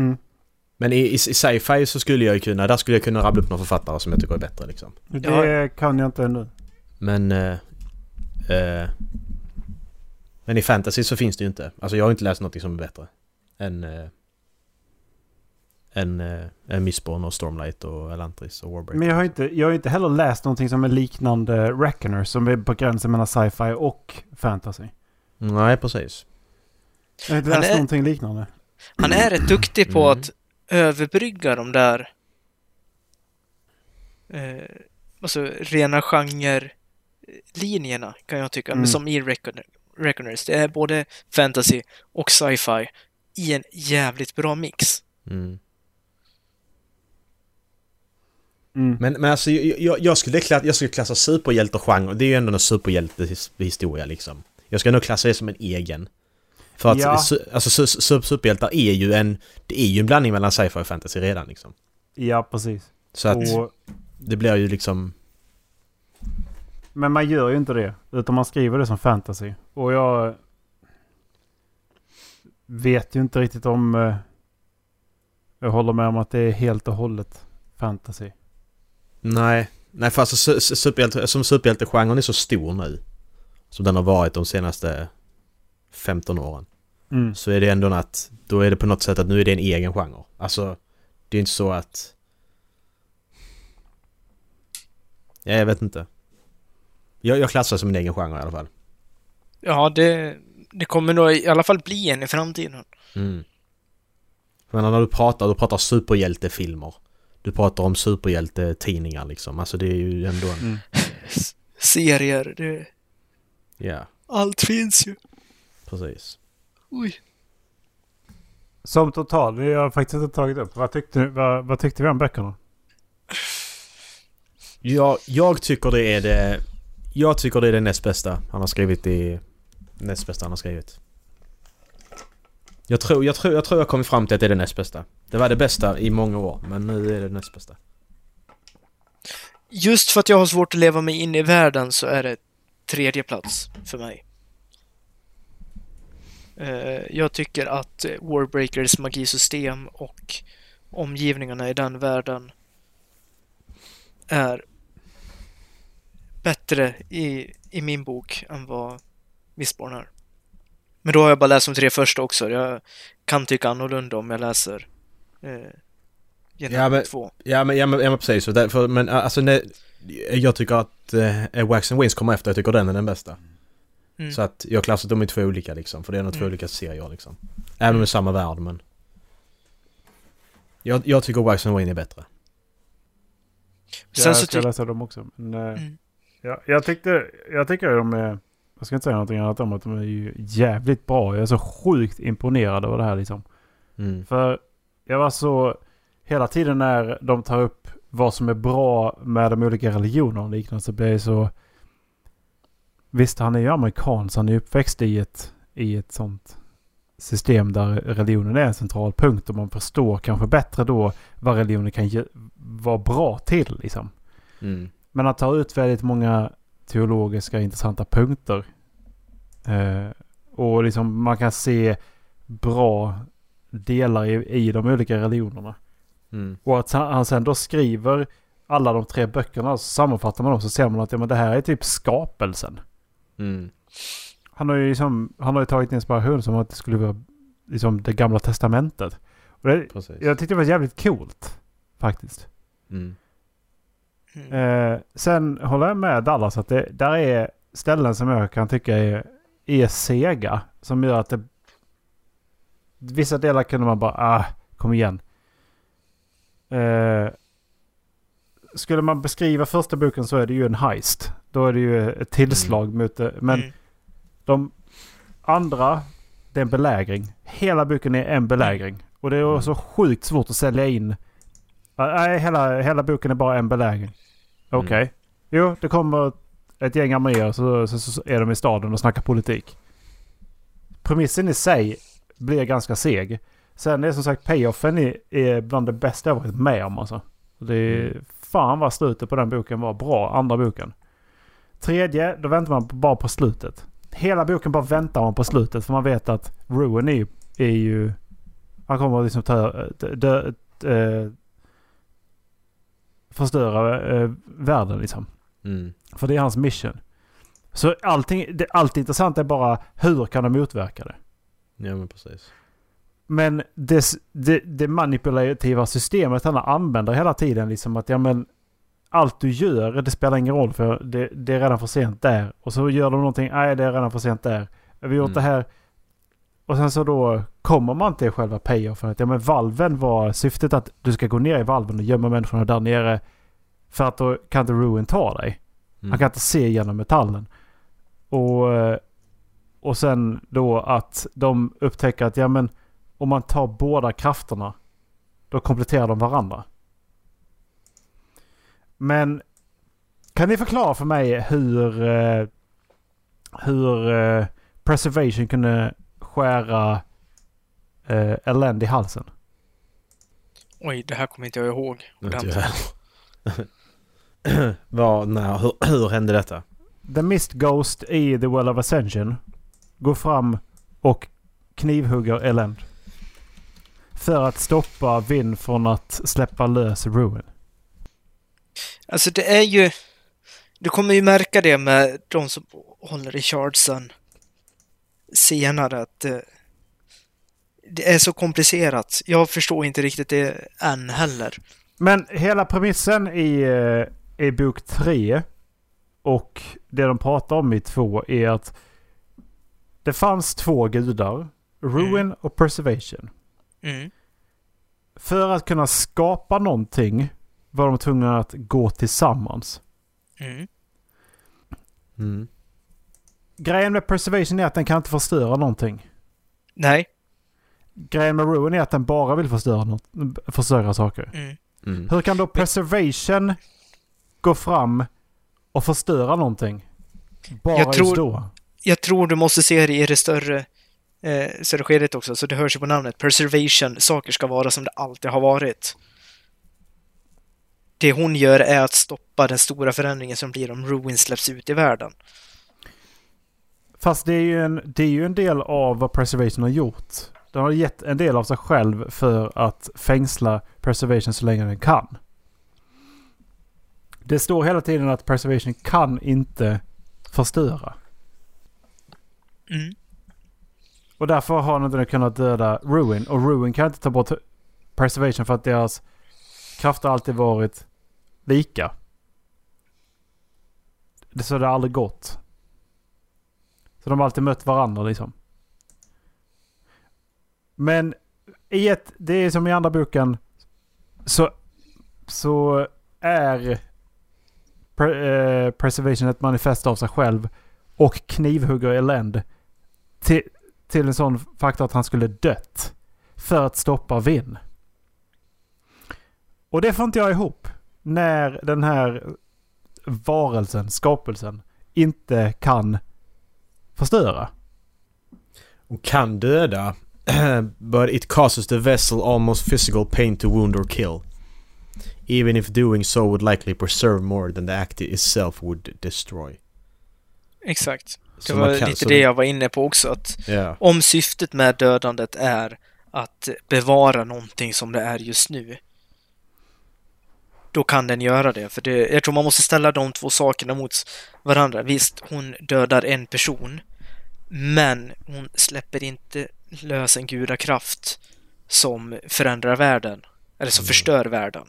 Mm. Men i, i, i sci-fi så skulle jag ju kunna, där skulle jag kunna rabbla upp några författare som jag tycker är bättre liksom. Det kan jag inte ännu. Men... Eh, eh, men i fantasy så finns det ju inte. Alltså jag har inte läst något som är bättre. Än... Eh, än, eh, än Mistborn och Stormlight och Elantris och Warbreaker. Men jag har, inte, jag har inte heller läst någonting som är liknande Reckoner som är på gränsen mellan sci-fi och fantasy. Nej, precis. Jag har inte läst är- någonting liknande. Han är rätt duktig på Mm. att överbrygga de där eh, alltså rena genre-linjerna kan jag tycka. Mm. Men som i Reckoners. Det är både fantasy och sci-fi i en jävligt bra mix. Mm. Mm. Men, men alltså jag, jag, jag, skulle klassa, jag skulle klassa superhjältegenre. Det är ju ändå en superhjältehistoria liksom. Jag ska nog klassa det som en egen. För att Ja. alltså, su, su, superhjältar är ju en... Det är ju en blandning mellan sci-fi och fantasy redan liksom. Ja, precis. Så att Och, det blir ju liksom... men man gör ju inte det. Utan man skriver det som fantasy. Och jag vet ju inte riktigt om... eh, Jag håller med om att det är helt och hållet fantasy. Nej. Nej för alltså su, su, superhjälte, som superhjältegenren är så stor nu. Som den har varit de senaste 15 åren. Mm. Så är det ändå att... Då är det på något sätt att nu är det en egen genre. Alltså... Det är inte så att... Ja, jag vet inte. Jag, jag klassar som en egen genre i alla fall. Ja, det, det kommer nog i alla fall bli en i framtiden. Mm. Men när du pratar, du pratar superhjältefilmer. Du pratar om superhjältetidningar liksom. Alltså det är ju ändå en... Mm. Serier, det, Ja, allt finns ju. precis. Oj. Som total, det har jag faktiskt inte tagit upp. Vad tyckte, vad, vad tyckte vi om böckerna? Jag, jag tycker det är det... Jag tycker det är det näst bästa han har skrivit i... Näst bästa han har skrivit. Jag tror, jag tror, jag tror jag kommit fram till att det är det näst bästa. Det var det bästa i många år, men nu är det näst bästa. Just för att jag har svårt att leva mig in i världen så är det tredje plats för mig. Eh, jag tycker att eh, Warbreakers magisystem och omgivningarna i den världen är bättre i, i min bok än vad Mistborn är. Men då har jag bara läst de tre första också. Jag kan tycka annorlunda om jag läser eh, Ja, men- 2. Ja men, ja, men, ja, men precis. Så därför, men alltså nej, jag tycker att eh, Wax and Wins kommer efter. Jag tycker den är den bästa. Mm. Så att jag klassar dem i två olika liksom. För det är nog två Mm. olika serier liksom. Även om det är samma värld men... Jag, jag tycker Wax and Win är bättre. Jag ska tycker läsa dem också. Men, eh, Mm. ja, jag, tyckte, jag tycker de är... Jag ska inte säga någonting annat om att de är ju jävligt bra. Jag är så sjukt imponerad över det här liksom. Mm. För jag var så... Hela tiden när de tar upp vad som är bra med de olika religionerna och liknande så blir jag så... Visst, han är ju amerikan så han är uppväxt i ett, i ett sånt system där religionen är en central punkt och man förstår kanske bättre då vad religionen kan ge, vara bra till liksom. Mm. Men han tar ut väldigt många teologiska intressanta punkter. Eh, och liksom man kan se bra delar i, i de olika religionerna. Mm. Och att han, sen då skriver alla de tre böckerna så sammanfattar man dem så ser man att ja, men det här är typ skapelsen. Mm. Han har ju, liksom, han har ju tagit inspiration som att det skulle vara liksom det gamla testamentet. Och det, jag tyckte det var jävligt coolt faktiskt. Mm. Mm. Eh, sen håller jag med Dallas att det där är ställen som jag kan tycka är, är sega. Som gör att det... Vissa delar kunde man bara, ah, kom igen. Eh, skulle man beskriva första boken så är det ju en heist. Då är det ju ett tillslag mot det. Men Mm. de andra, det är en belägring. Hela boken är en belägring. Och det är Mm. så sjukt svårt att sälja in. Nej, hela, hela boken är bara en belägring. Okej. Mm. Jo, det kommer ett gäng arméer så, så, så är de i staden och snackar politik. Premissen i sig blir ganska seg. Sen är som sagt payoffen är, är bland det bästa jag varit med om alltså. Det är, Mm. Fan vad slutet på den boken var bra, andra boken. Tredje, då väntar man bara på slutet. Hela boken bara väntar man på slutet för man vet att Ruin är, är ju... Han kommer att liksom ta... Dö, dö, eh, förstöra eh, världen liksom. Mm. För det är hans mission. Så allting, det, allt intressant är bara hur kan de motverka det? Ja men precis. Men det, det, det manipulativa systemet han använder hela tiden liksom att ja men allt du gör det spelar ingen roll för det, det är redan för sent där. Och så gör de någonting, nej det är redan för sent där. Vi har gjort Mm. det här. Och sen så då kommer man till själva payoffen. Att ja men valven var syftet att du ska gå ner i valven och gömma människorna där nere. För att då kan inte Ruin ta dig. Mm. Han kan inte se genom metallen. Och, och sen då att de upptäcker att ja men om man tar båda krafterna då kompletterar de varandra. Men kan ni förklara för mig hur, eh, hur eh, Preservation kunde skära eh, Elend i halsen? Oj, det här kommer inte jag ihåg. Inte jag ordentligt. Vad, när, hur, hur hände detta? The Mist Ghost i The Well of Ascension går fram och knivhugger Elend. För att stoppa Vin från att släppa lös Ruin. Alltså det är ju... Du kommer ju märka det med de som håller i chartsen senare att eh, det är så komplicerat. Jag förstår inte riktigt det än heller. Men hela premissen i, eh, i bok 3 och det de pratar om i 2 är att det fanns två gudar. Ruin Mm. och Preservation. Mm. För att kunna skapa någonting var de tvungna att gå tillsammans. Mm. Mm. Grejen med Preservation är att den kan inte förstöra någonting. Nej. Grejen med Ruin är att den bara vill förstöra, något, förstöra saker. Mm. Mm. Hur kan då Preservation gå fram och förstöra någonting? Bara Jag tror- just då. Jag tror du måste se det i det större, eh, större skedet också, så det hörs ju på namnet. Preservation, saker ska vara som det alltid har varit. Det hon gör är att stoppa den stora förändringen som blir om Ruin släpps ut i världen. Fast det är, ju en, det är ju en del av vad Preservation har gjort. Den har gett en del av sig själv för att fängsla Preservation så länge den kan. Det står hela tiden att Preservation kan inte förstöra. Mm. Och därför har den inte kunnat döda Ruin. Och Ruin kan inte ta bort Preservation för att deras krafter alltid varit lika. Det så det har aldrig gått. Så de har alltid mött varandra liksom. Men i ett, det är som i andra boken. Så, så är pre, eh, Preservation ett manifest av sig själv. Och knivhugger Elend. Till, till en sån faktor att han skulle dött. För att stoppa Vinn. Och det får inte jag ihop. När den här varelsen, skapelsen, inte kan förstöra. Och kan döda. but it causes the vessel almost physical pain to wound or kill. Even if doing so would likely preserve more than the act itself would destroy. Exakt. Det var kan- lite det jag var inne på också. Att Ja. om syftet med dödandet är att bevara någonting som det är just nu, då kan den göra det. För det, jag tror man måste ställa de två sakerna mot varandra. Visst, hon dödar en person, men hon släpper inte lös en gudakraft som förändrar världen, eller som förstör världen.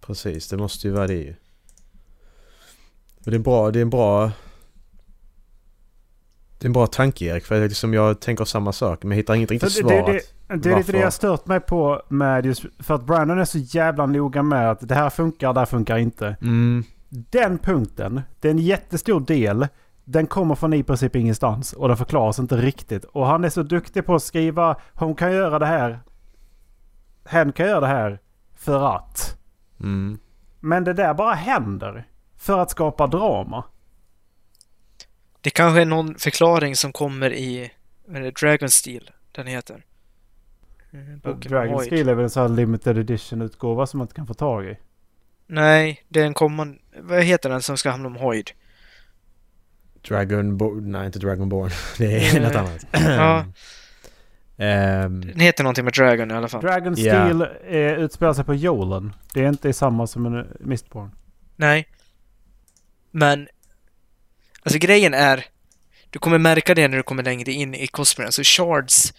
Precis, det måste ju vara det ju. Och det är bra, det är en bra... Det är en bra tanke Erik, för liksom jag tänker samma sak men jag hittar inget riktigt svar. det, det, det är lite det jag stört mig på med just för att Brandon är så jävla noga med att det här funkar, det här funkar inte. Mm, Den punkten, det är en jättestor del. Den kommer från i princip ingenstans och den förklaras inte riktigt. Och han är så duktig på att skriva, hon kan göra det här. Hen kan göra det här för att. mm. Men det där bara händer. För att skapa drama. Det kanske är någon förklaring som kommer i vad är det, Dragon Steel, den heter. Eh, boken Dragon. Steel är väl en sån här limited edition utgåva som man inte kan få tag i. Nej, det är en kommande... Vad heter den som ska handla om Hoyd? Dragonborn, nej inte Dragonborn. Det är Eh, något annat. ja. Ehm, Den heter någonting med Dragon i alla fall. Dragon. Steel eh, utspelar sig på Jolen. Det är inte samma som en Mistborn. Nej. Men... Alltså grejen är... Du kommer märka det när du kommer längre in i Cosmere. Alltså shards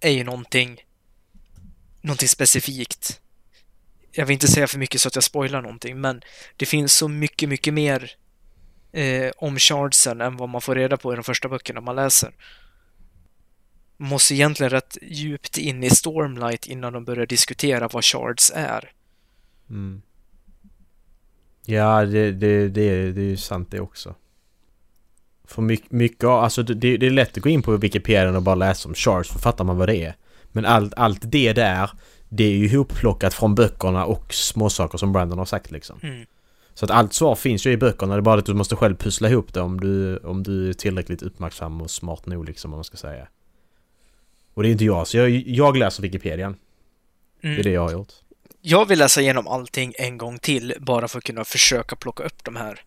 är ju någonting... Någonting specifikt. Jag vill inte säga för mycket så att jag spoilar någonting, men det finns så mycket, mycket mer eh, om shardsen än vad man får reda på i de första böckerna man läser. Man måste egentligen rätt djupt in i Stormlight innan de börjar diskutera vad shards är. mm. Ja, det, det, det, det är ju sant det också. För mycket, mycket alltså det, det är lätt att gå in på Wikipedia och bara läsa om shards för fattar man vad det är. Men allt, allt det där, det är ju ihopplockat från böckerna och småsaker som Brandon har sagt liksom. Mm. Så att allt svar finns ju i böckerna, det är bara att du måste själv pussla ihop det om du, om du är tillräckligt uppmärksam och smart nog liksom, om man ska säga. Och det är inte jag, så jag, jag läser Wikipedia. Det är Mm. det jag har gjort. Jag vill läsa igenom allting en gång till bara för att kunna försöka plocka upp de här.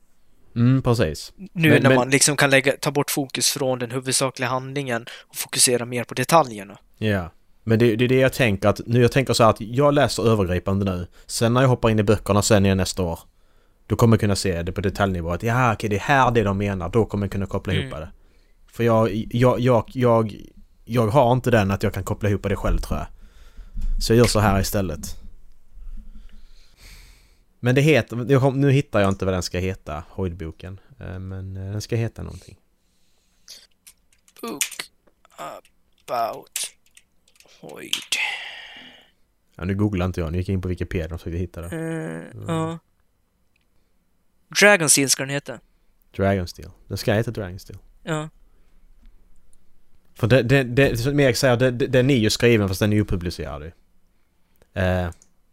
Mm, precis. Nu Men- när men- man liksom kan lägga, ta bort fokus från den huvudsakliga handlingen och fokusera mer på detaljerna. Ja. Men det, det är det jag tänker att, nu jag tänker så här att jag läser övergripande nu. Sen när jag hoppar in i böckerna sen igen nästa år. Då kommer jag kunna se det på detaljnivå att ja okej det är här det de menar. Då kommer jag kunna koppla Mm. ihop det. För jag, jag, jag, jag, jag har inte den att jag kan koppla ihop det själv tror jag. Så jag gör så här istället. Men det heter, nu hittar jag inte vad den ska heta, Hoyd-boken. Eh, Men eh, den ska heta någonting. Book about Hoyd. Ja, nu googlar inte jag, nu gick jag in på Wikipedia och försökte hitta det. Uh, ja. Dragon Steel ska den heta. Dragonsteel. Den ska heta Dragonsteel. Ja. För det, det, det som Erik säger, den är ju skriven fast den är ju publicerad ju. Eh,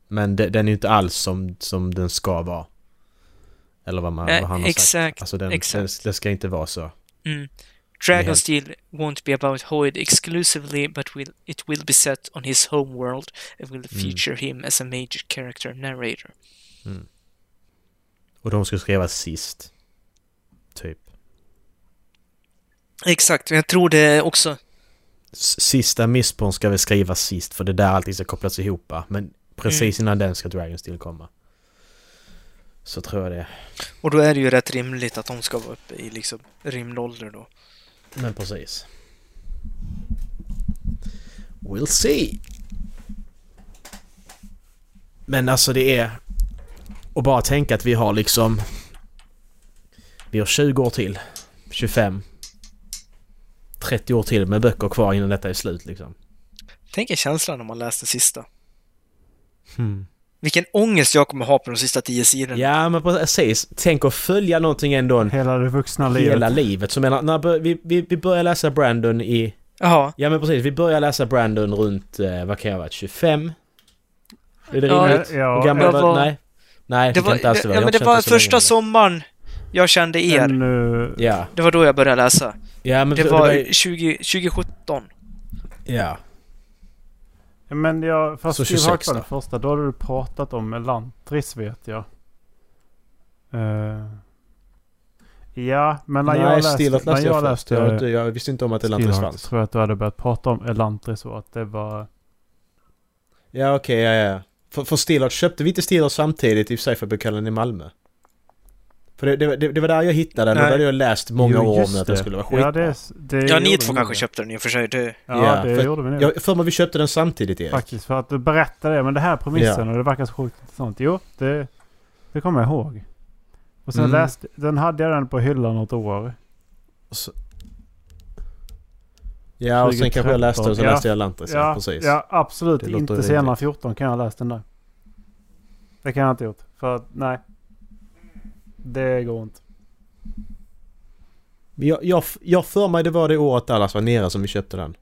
men det, den är ju inte alls som, som den ska vara. Eller vad, man, Nej, vad han har sagt. exakt, Alltså den, exakt. den, det ska inte vara så. Mm. Dragon Steel won't be about Hoyd exclusively, but will, it will be set on his home world and will Mm. feature him as a major character narrator. Och de ska skrivas sist. Typ. Exakt, jag tror det också... S- Sista Mistborn ska väl skrivas sist för det där allting ska kopplas ihop. Men precis innan den ska Dragons tillkomma. Så tror jag det. Och då är det ju rätt rimligt att de ska vara uppe i liksom rymdålder då. Men precis. We'll see. Men alltså det är... Och bara tänka att vi har liksom... Vi har 20 år till. 25. 30 år till med böcker kvar innan detta är slut liksom. Tänk er känslan när man läste sista. Hmm. Vilken ångest jag kommer ha på de sista tio sidorna. Ja men precis. Tänk att följa någonting ändå en Hela det vuxna livet. hela livet. Så menar, när vi, vi, vi börjar läsa Brandon i... Jaha. Ja men precis, vi börjar läsa Brandon runt, eh, vad kan jag varit, 25? Är det Ja, rimligt? Ja, gammal var var- Nej. Nej, Det det, var, kan inte alls ja, vara. Jag har men det var första sommaren jag kände er. Men, nu- Ja. Det var då jag började läsa. Ja men Det det var ju- 20, 2017. Ja. Men jag... Fast Så Steve 26 Hart var då? den första. Då hade du pratat om Elantris vet jag. Eh, ja, men när jag Nej, läste... Stilat när läste jag, jag läste Jag, inte- jag visste inte om att Elantris Steelheart fanns. tror jag att du hade börjat prata om Elantris och att det var... Ja okej, ja ja. För, för Stillard köpte vi inte Stillard samtidigt i Cypherbokhallen i Malmö? För det, det, det, det var där jag hittade den och det hade jag läst många Jo, år om att det. den skulle vara skitbra. Ja, det, det Ja, ni två kanske köpte den i och för sig. Det, Ja, Ja, det för- gjorde vi nog. Jag för mig vi köpte den samtidigt Erik. Faktiskt, för att du berättade det. Men det här premissen och det verkar så sjukt intressant. Jo, det, det kommer jag ihåg. Och sen Mm. läste... Den hade jag den på hyllan något år. Och så... Ja och sen kanske jag läste och så Ja. läste jag Elantris, ja, precis. Ja, absolut. Inte senare än 14 kan jag ha läst den där. Det kan jag inte gjort. För att, nej. Det går inte. Jag, jag, jag för mig det var det året Dallas var nere som vi köpte den.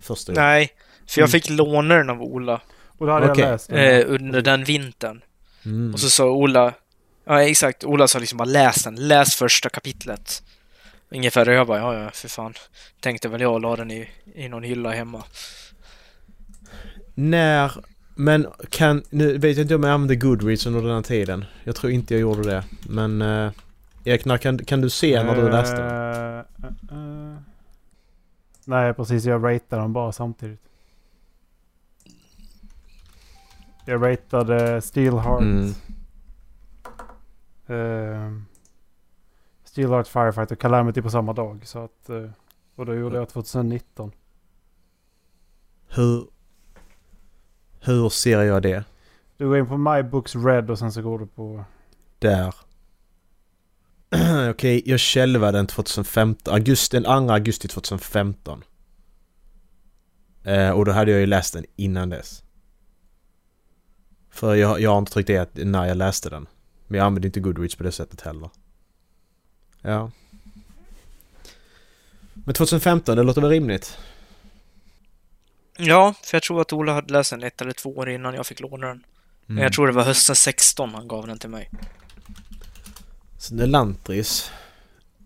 Första gången. nej, för jag Mm. fick låna den av Ola Och då hade Okej. jag läst den. eh, under den vintern. Mm. Och så sa Ola, ja exakt, Ola sa liksom bara läs den, läs första kapitlet. Ungefär, och jag bara, ja ja, för fan. Tänkte väl jag la den i, i någon hylla hemma. När... Men kan... Nu vet jag inte om jag använde Goodreads under den här tiden. Jag tror inte jag gjorde det. Men... Eh, Erik, när kan, kan du se när du läste? Eh, eh, eh. Nej, precis. Jag ratade dem bara samtidigt. Jag ratade Steelheart. Mm. Uh, Steelheart Firefighter Calamity på samma dag. Så att, eh, och då gjorde jag 2019. Hur... Hur ser jag det? Du går in på My Books Red och sen så går du på... Där. Okej, jag själva den 2015. Augusti, den 2 augusti 2015. Eh, och då hade jag ju läst den innan dess. För jag, jag har inte tryckt det när jag läste den. Men jag använde inte Goodreads på det sättet heller. Ja. Men 2015, det låter väl rimligt? Ja, för jag tror att Ola hade läst den ett eller två år innan jag fick låna den. Men Mm. jag tror det var hösten 16 han gav den till mig. Sen Elantris.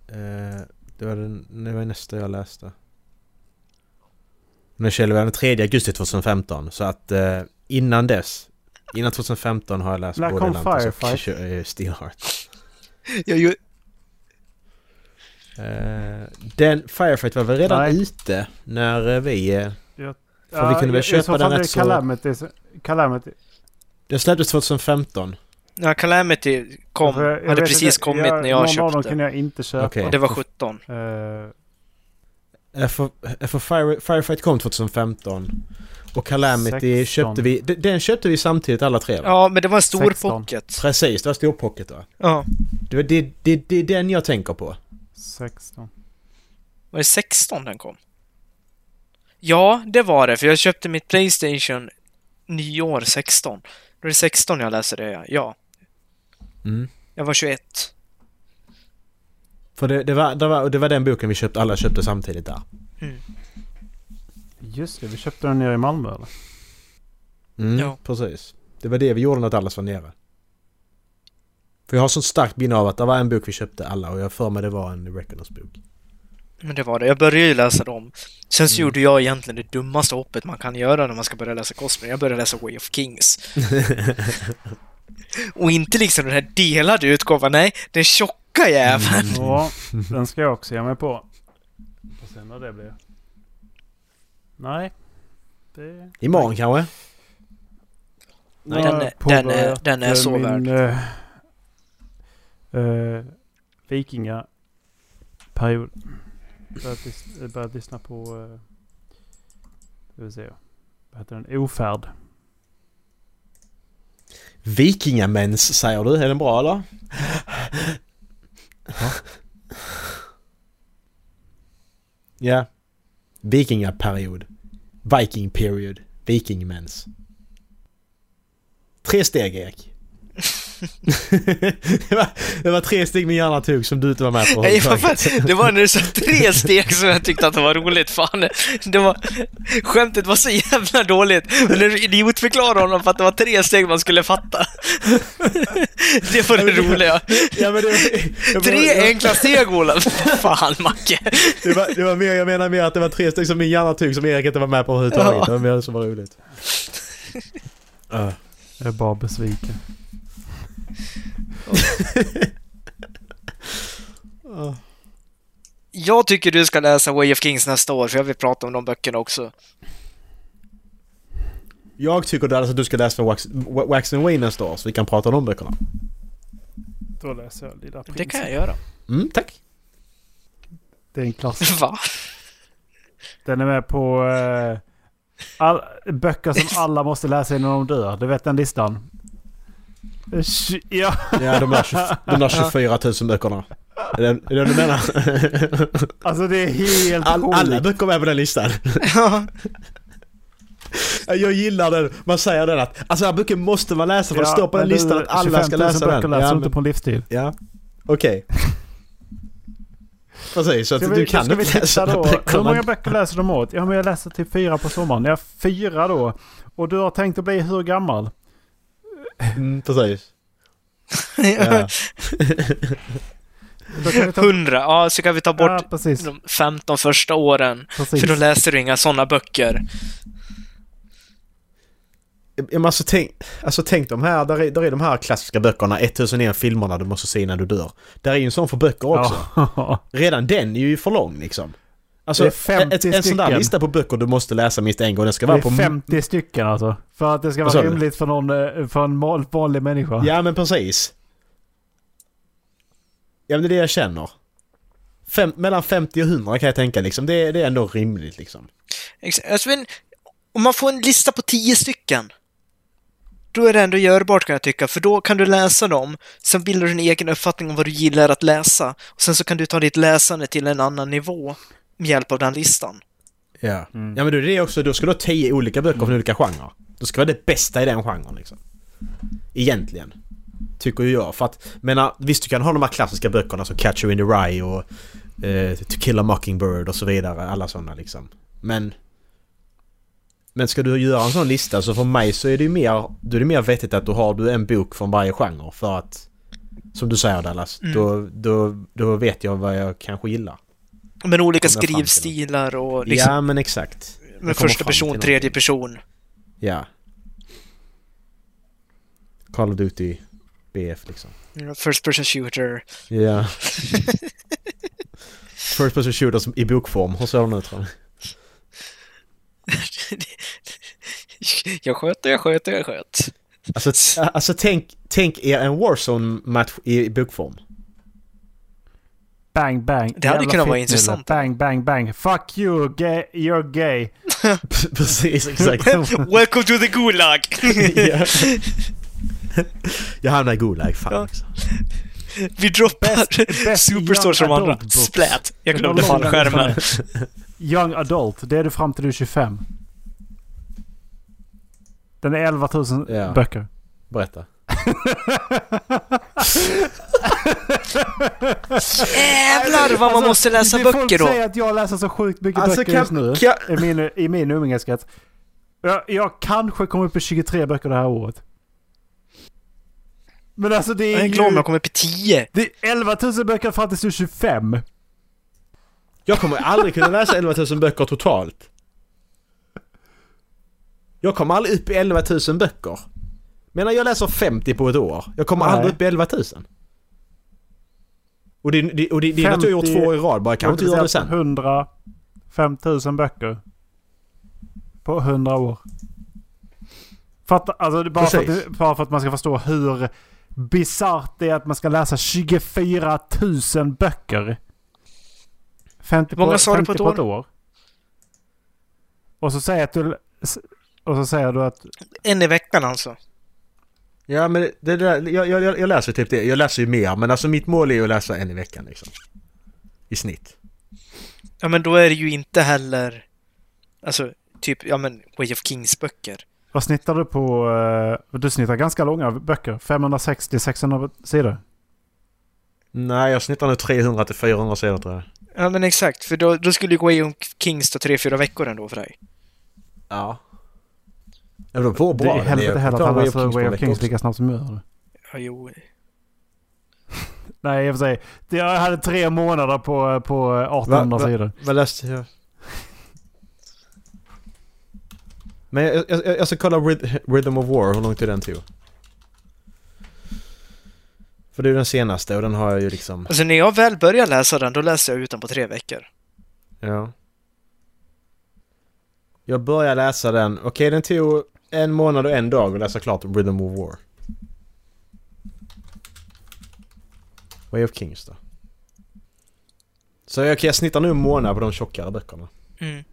Eh, det, var den, det var nästa jag läste. Men själva den 3 augusti 2015. Så att eh, innan dess. Innan 2015 har jag läst När både Elantris och eh, Steelheart. Jag, ju- den Firefight var väl redan Nej. ute när vi... Eh, Ja, För vi kunde väl köpa den är rätt det så- Calamity. Calamity. den släpptes 2015. när Calamity kom, För jag- jag hade precis inte, kommit när jag någon av dem köpte. kunde jag inte köpa. Okej. Och det var 17. Eh, Eh, för, för Fire, Firefight kom 2015. Och Calamity 16. köpte vi... Den, köpte vi samtidigt alla tre va? Ja, men det var en stor 16. pocket. Precis, det var stor pocket va? Ja. Det, var- det, det, det är den jag tänker på. 16. Var det 16 den kom? Ja, det var det, för jag köpte mitt Playstation nyår 16. Då är det 16 jag läser det, ja. Mm. Jag var 21. För det, det, var, det, var, det var den boken vi köpte, alla köpte samtidigt där. Just det, vi köpte den nere i Malmö eller? Mm, Ja. precis. Det var det vi gjorde när Dallas var nere. För jag har sånt starkt minne av att det var en bok vi köpte alla och jag för mig det var en Reckoners bok. Men det var det. Jag började ju läsa dem. Sen så Mm. gjorde jag egentligen det dummaste hoppet man kan göra när man ska börja läsa Cosmere. Jag började läsa Way of Kings. Och inte liksom den här delade utgåvan, nej. Den tjocka jäveln! Ja, den ska jag också ge mig på. Får se när det blir. Nej. Det... Imorgon kanske? Nej, den är- den är- den är så min, eh, eh, Vikingaperiod. Börjat, lys- börjat lyssna på... Uh, ska vi se. Vad heter den? Ofärd. Vikingamens säger du. Är den bra eller? Ja. Vikingaperiod. Viking period. Vikingmens. Tre steg Erik. Det, var, det var tre steg med hjärna tog som du inte var med på. Nej, fan, det var när du sa tre steg som jag tyckte att det var roligt. Fan, det var, skämtet var så jävla dåligt. Men när du idiotförklarade honom för att det var tre steg man skulle fatta. Det var det roliga. Ja, men det, var, jag Tre jag- enkla steg, Olof. Fan, Macke. Det var, det var mer, jag menar mer att det var tre steg som min hjärna tog som Erik inte var med på överhuvudtaget. Ja. Det var mer det som var roligt. Uh. Jag är bara besviken. Jag tycker du ska läsa Way of Kings nästa år, för jag vill prata om de böckerna också. Jag tycker Dallas att du ska läsa Wax, Wax and Wayne nästa år så vi kan prata om de böckerna. Då läser jag Lilla Det Prinsen. kan jag göra. Mm, tack. Det är en klassiker. Va? Den är med på eh, all, böcker som alla måste läsa innan de dör. Du vet den listan? Ja, Ja, de där, 20, de där 24 000 böckerna. Är det är det du menar? alltså det är helt All, alla böcker är med på den listan. Ja. Jag gillar den. Man säger den att alltså den här boken måste man läsa för det står på den du, listan att alla 25 ska 000 läsa böcker den. läser Ja, du inte på en livstid. ja. okej. Precis, så att Ska du vi, kan vi inte läsa då? Hur många böcker läser de åt? Ja men jag läser typ fyra på sommaren. Jag fyra då. Och du har tänkt att bli hur gammal? Mm, precis. Ja. Ta... Hundra. Ja, så kan vi ta bort Ja, de 15 första åren. precis. För då läser du inga sådana böcker. Ja, men alltså tänk, alltså tänk de här, där är, där är de här klassiska böckerna 1001 filmerna du måste se när du dör. Där är ju en sån för böcker också. Ja. Redan den är ju för lång liksom. Alltså Det är 50 ett, en sån där lista på böcker du måste läsa minst en gång. Den ska Det vara är på... 50 stycken alltså. För att det ska vara rimligt för, någon, eh, för en vanlig människa. Ja men precis. Ja men det är det jag känner. Fem, mellan 50 och 100 kan jag tänka liksom. Det, det är ändå rimligt liksom. Alltså, men, om man får en lista på 10 stycken. Då är det ändå görbart kan jag tycka, för då kan du läsa dem, sen bildar du en egen uppfattning om vad du gillar att läsa, och sen så kan du ta ditt läsande till en annan nivå med hjälp av den listan. Ja. Mm. Ja men då är det också, då ska du ha 10 olika böcker från olika genrer. Då ska vara det bästa i den genren liksom. Egentligen. Tycker ju jag. För att, menar, visst du kan ha de här klassiska böckerna som Catcher in the Rye och eh, To Kill a Mockingbird och så vidare. Alla sådana liksom. Men... Men ska du göra en sån lista så för mig så är det ju mer... Då är det mer vettigt att du har du en bok från varje genre för att... Som du säger Dallas, Mm. då, då, då vet jag vad jag kanske gillar. Men olika skrivstilar och liksom Ja men exakt. Med första person, tredje person. Ja. Call of Duty BF liksom. First person shooter. Ja. First person shooters i bokform. Hur ser de ut tror jag sköt och jag sköt och jag sköt. Alltså, alltså tänk, tänk er en Warzone-match i bokform. Bang bang. Det hade kunnat vara intressant. Bang bang bang. Fuck you gay. You're gay. Precis, exakt. Welcome to the Gulag! ja. Jag hamnar i Gulag, fan också. Vi droppar Superstore som andra. Splat! Jag glömde listan är. Young adult. Det är du fram till du är 25. Den är 11 000 Ja. böcker. Berätta. Jävlar vad man måste läsa böcker Folk då! säger att jag läser så sjukt mycket Alltså, böcker kan- just nu. kan- I min, i min umgängeskrets. Jag, jag kanske kommer upp i 23 böcker det här året. Men alltså det Jag är är glad om jag kommer upp i 10. Det är 11 000 böcker fram tills du är 25. Jag kommer aldrig kunna läsa 11 000 böcker totalt. Jag kommer aldrig upp i 11 000 böcker. Menar jag läser 50 på ett år. Jag kommer Nej. aldrig upp i 11 000. Och det, det, och det, det är att du har gjort 50 två i rad bara. Kan du inte göra det sen? 100... 5000 böcker. På 100 år. Fatta, alltså det bara för, att, det- bara för att man ska förstå hur bisarrt det är att man ska läsa 24 000 böcker. 50 Hur många på, sa du 50 på ett år? Och så säger du... Och så säger du att... En i veckan alltså. Ja men det, där, jag, jag, jag läser typ det. Jag läser ju mer men alltså mitt mål är ju att läsa en i veckan liksom. I snitt. Ja, men då är det ju inte heller... Alltså, typ, ja men Way of Kings-böcker. Vad snittar du på? eh, Du snittar ganska långa böcker. 560-600 sidor. Nej jag snittar nu 300 till 400 sidor tror jag. Ja, men exakt. För då, då skulle ju Way of Kings ta tre, fyra veckor ändå för dig. Ja. Ja, på Det bra är den helvete Jag heller att han läser Way of Kings lika snabbt som jag gör det. Ja, jo. Nej, i och för sig. Det- Jag hade tre månader på, på 1800 Va- va- sidor. Vad läste jag? Men jag, jag, jag ska kolla Rhythm of War, hur lång tid den tog. För det är den senaste och den har jag ju liksom... Alltså när jag väl började läsa den, då läste jag ut den på tre veckor. Ja. Jag började läsa den, okej den tog en månad och en dag att läsa klart Rhythm of War. Way of Kings då. Så jag, okej, jag snittar nu en månad på de tjockare böckerna. Mm.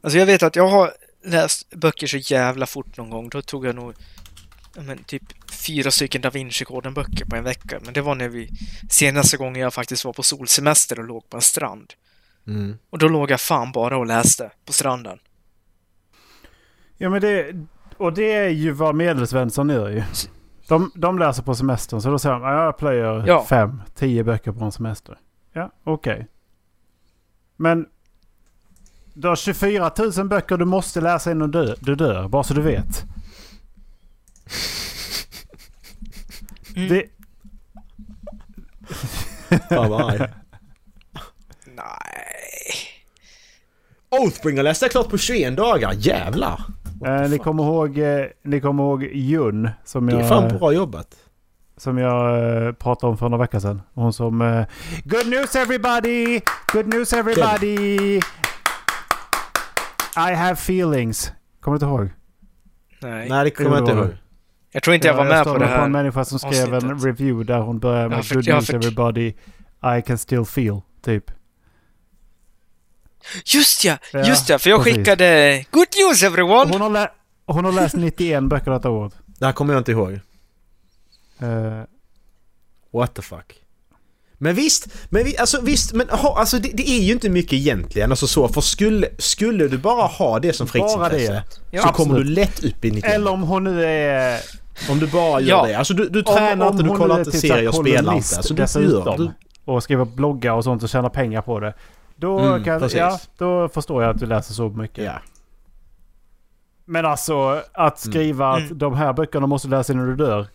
Alltså jag vet att jag har läst böcker så jävla fort någon gång. Då tog jag nog men, typ fyra stycken Da Vinci-koden-böcker på en vecka. Men det var när vi senaste gången jag faktiskt var på solsemester och låg på en strand. Mm. Och då låg jag fan bara och läste på stranden. Ja, men det... Och det är ju vad Medelsvensson gör ju. De, de läser på semestern så då säger de "Ja, jag plöjer Ja. fem, tio böcker på en semester. Ja, okej. Men du har 24 000 böcker du måste läsa innan du, du dör, bara så du vet. Mm. Det, Fan vad arg. Nej. Oathbringer läste jag klart på 21 dagar, jävlar! Eh, ni, kommer ihåg, eh, ni kommer ihåg Jun som Det jag, är fan bra jobbat. som jag eh, pratade om för några veckor sedan. Hon som... Eh, Good news everybody! Good news everybody! I have feelings. Kommer du inte ihåg? Nej. Nej det kommer jag inte det ihåg. Jag tror inte jag var med på det på en här. människa som skrev en avsnittet. review där hon börjar med för- Good news everybody. I can still feel. Typ. Just ja! Ja, Just ja, för jag precis. skickade Good news everyone! Hon har, lä- hon har läst 91 böcker detta året. Det här kommer jag inte ihåg. Eh, What the fuck. Men visst, men vi, alltså visst, men ha, alltså det, det är ju inte mycket egentligen alltså så, för skulle, skulle du bara ha det som fritidsintresse det. Ja, så absolut. kommer du lätt upp i 91. eller om hon nu är... Om du bara gör Ja. det. Alltså du, du tränar om inte, du kollar inte typ serier spelar inte. Alltså du dessutom. gör, du, Och skriver bloggar och sånt och tjänar pengar på det. Då, Mm, kan, precis. ja, då förstår jag att du läser så mycket. ja. Men alltså att skriva Mm. att de här böckerna måste du läsa innan du dör.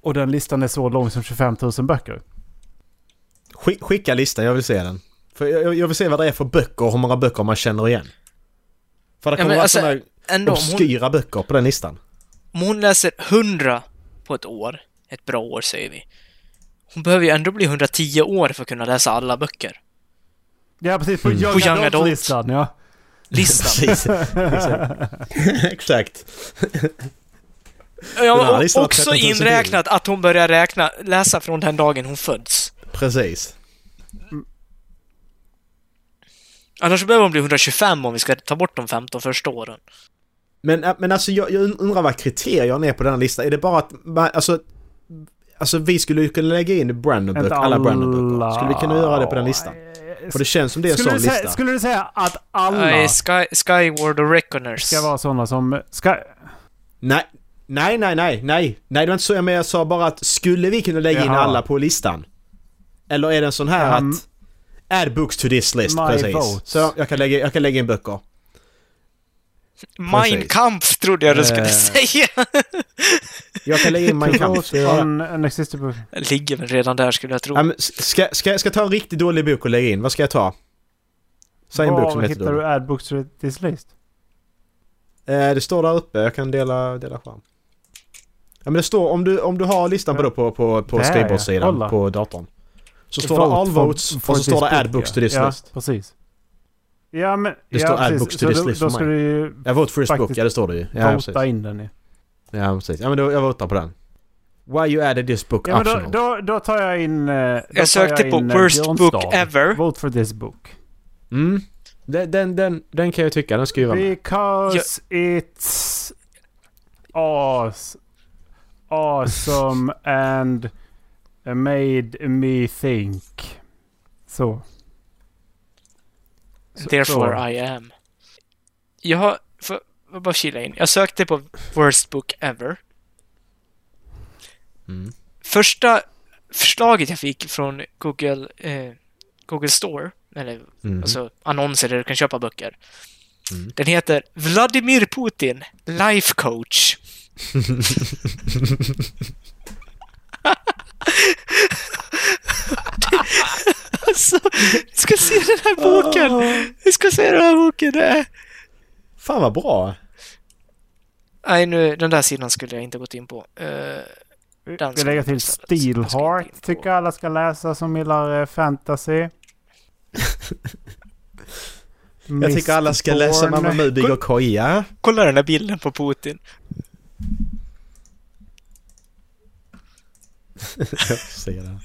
Och den listan är så lång som 25 000 böcker. Skick, skicka listan, jag vill se den. För jag, jag vill se vad det är för böcker och hur många böcker man känner igen. För det Ja, kommer men vara alltså, sådana Ändå, om hon, obskyra böcker på den listan. om hon läser 100 på ett år, ett bra år säger vi. Hon behöver ju ändå bli 110 år för att kunna läsa alla böcker. Ja precis, på Mm. Young, På Young Adult Adult. listan ja. Listan. Precis. Exakt. Den Ja, här och listan har också 13 000 till. inräknat att hon börjar räkna, läsa från den dagen hon föds. Precis. Annars behöver hon bli 125 om vi ska ta bort de 15 första åren. Men, äh, men alltså jag, jag undrar vad kriterierna är på den här listan. Är det bara att man, alltså... Alltså vi skulle ju kunna lägga in Brandon alla Brandon-böcker. Skulle vi kunna göra det på den listan? För det känns som det är en Skulle sån du, säga, lista. skulle du säga att alla Nej, Sky, Skyward och Reckoners. ska vara sådana som... Ska, Nej, nej, nej, nej, nej. Nej, det var inte så jag menade. Jag sa bara att skulle vi kunna lägga in Jaha. alla på listan? Eller är det en sån här Um, att... Add books to this list, precis. Så jag kan, lägga, jag kan lägga in böcker. Mein. Kampf trodde jag du skulle Eh. säga. Jag kan lägga in Mein Kampf. jag. Ligger väl redan där skulle jag tro. Men ska, ska, ska jag ta en riktigt dålig bok och lägga in? Vad ska jag ta? Säg en bok som heter hittar du add books to this list? Eh, det står där uppe. Jag kan dela, dela skärm. Ja men det står om du, om du har listan på, då, på, på, på skrivbordssidan på datorn. Så står det all votes och så står det add book, books ja. to this ja, list. precis. Ja men... Det ja, står add precis. books to this då, list då för ska mig. du ju Jag vote for this book, ja det står det ju. Ja vota in den i. Ja precis. Ja men då, jag votar på den. Why you added this book Ja, men då, optional? då, då tar jag in... eh, Då tar Jag sökte på in, eh, worst book Björnstad. ever. Vote for this book. Mm. Den, den, den, den kan jag tycka, den ska ju vara med. Because it's awes- awesome and made me think. Så. Så- Therefore så. I am. Jag har... Får bara kila in. Jag sökte på worst book ever. Mm. Första förslaget jag fick från Google, eh, Google Store, eller Mm. alltså annonser där du kan köpa böcker. Mm. Den heter Vladimir Putin, Life Coach. alltså, du ska se den här boken! Du ska se den här boken! Det är... Fan vad bra! Nej, nu, den där sidan skulle jag inte gått in på. Den Vi ska lägger till Steelheart. Tycker alla ska läsa som gillar eh, fantasy. Jag tycker alla ska läsa Mamma. Mudig och Koja. Kolla den här bilden på Putin. Jag ser det.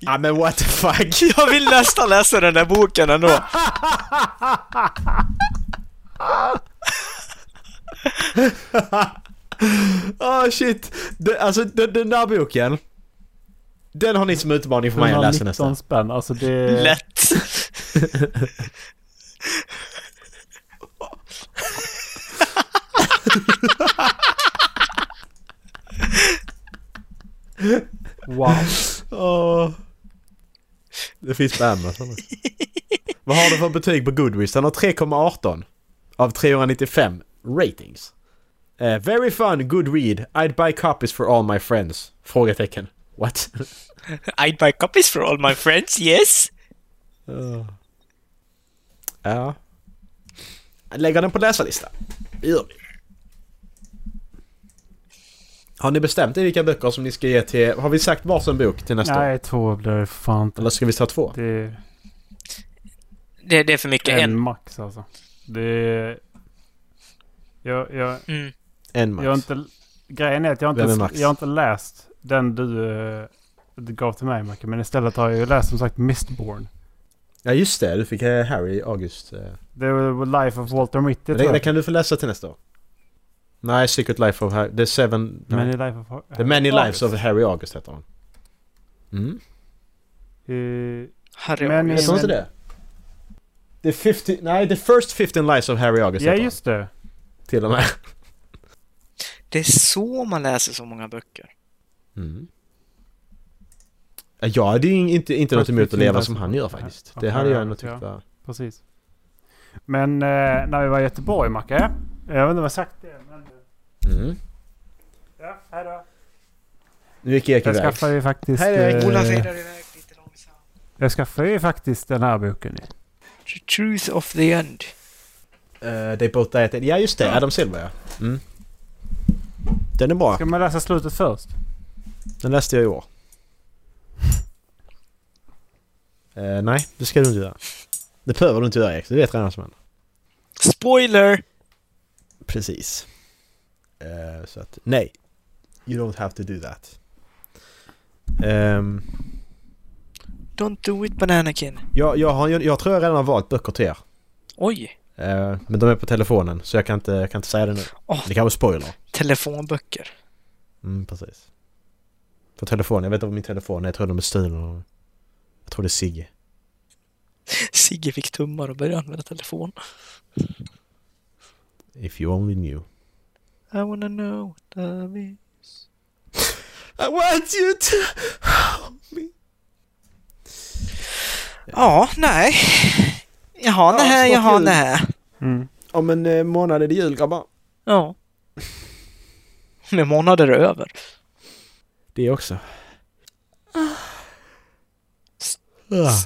Ja men what the fuck! Jag vill nästan läsa den där boken ändå. oh shit! Det, alltså den, den där boken. Den har ni som utmaning för mig att läsa 119 nästan. spänn. Alltså det... Lätt. Wow. Åh. Det finns på Amazon. Vad har du för betyg på Goodreads? Den har 3,18 av 395 ratings. Eh, very fun, good read. I'd buy copies for all my friends. Frågetecken. What? I'd buy copies for all my friends, yes. Ja. Lägger den på läsarlista. Det gör vi. Har ni bestämt er vilka böcker som ni ska ge till... Har vi sagt varsin bok till nästa? Nej, två blir det fan inte. Eller ska vi ta två? Det är Det, det är för mycket en en. max alltså. Det är... Jag, jag, Mm. En max. jag har inte... Grejen är att jag Vem är inte, Max? jag har inte läst den du, eh, du gav till mig Macke. Men istället har jag ju läst som sagt Mistborn. Ja just det, du fick eh, Harry August. eh. Det var Life of Walter Mitty Det, det kan du få läsa till nästa år. Nej, Secret Life of Harry... The Seven... Many nej. Life of... The Many Lives August. of Harry August heter han. Mm. Eh, Harry Men- August. Heter inte det? The 50... Nej, The First 15 Lives of Harry August ja heter just det. han. Till och med. Det är så man läser så många böcker. Mm. Ja, hade ju inte, inte något emot att 15 leva Lives som han gör faktiskt. ja, Det hade ja, jag nog ja. tyckt var... Precis. Men eh, när vi var i Göteborg Macke. Jag vet inte om jag sagt det men... Mm. Ja, hejdå. Nu gick Erik Jag iväg. skaffade ju faktiskt... Erik. eh, Ola fejdar iväg lite långsamt. jag skaffade ju faktiskt den här boken. The truth of the end. Uh, they both died. Ja just det, Adam Silver ja. Mm. Den är bra. Ska man läsa slutet först? Den läste jag i år. Eh, nej, det ska du inte göra. Det behöver du inte göra Erik, du vet redan vad som händer. Spoiler! Precis. Eh, så att, nej. You don't have to do that. Ehm, Don't do it Bananakin. jag, jag, har, jag, jag tror jag redan har valt böcker till er. Oj! Eh, men de är på telefonen så jag kan inte, jag kan inte säga det nu. Åh. Det kan vara spoiler. Telefonböcker. Mm, precis. På telefonen, jag vet inte vad min telefon är. Jag tror de är stulna. Jag tror det är Sigge. Sigge fick tummar och började använda telefon. If you only knew. I wanna know what love is. I want you to hold me. Ja, nej. Jaha, Ja, nej, snart jaha, jul. nej. Mm. Om en eh, månad är det jul grabbar. Ja. Med månader över. Det också.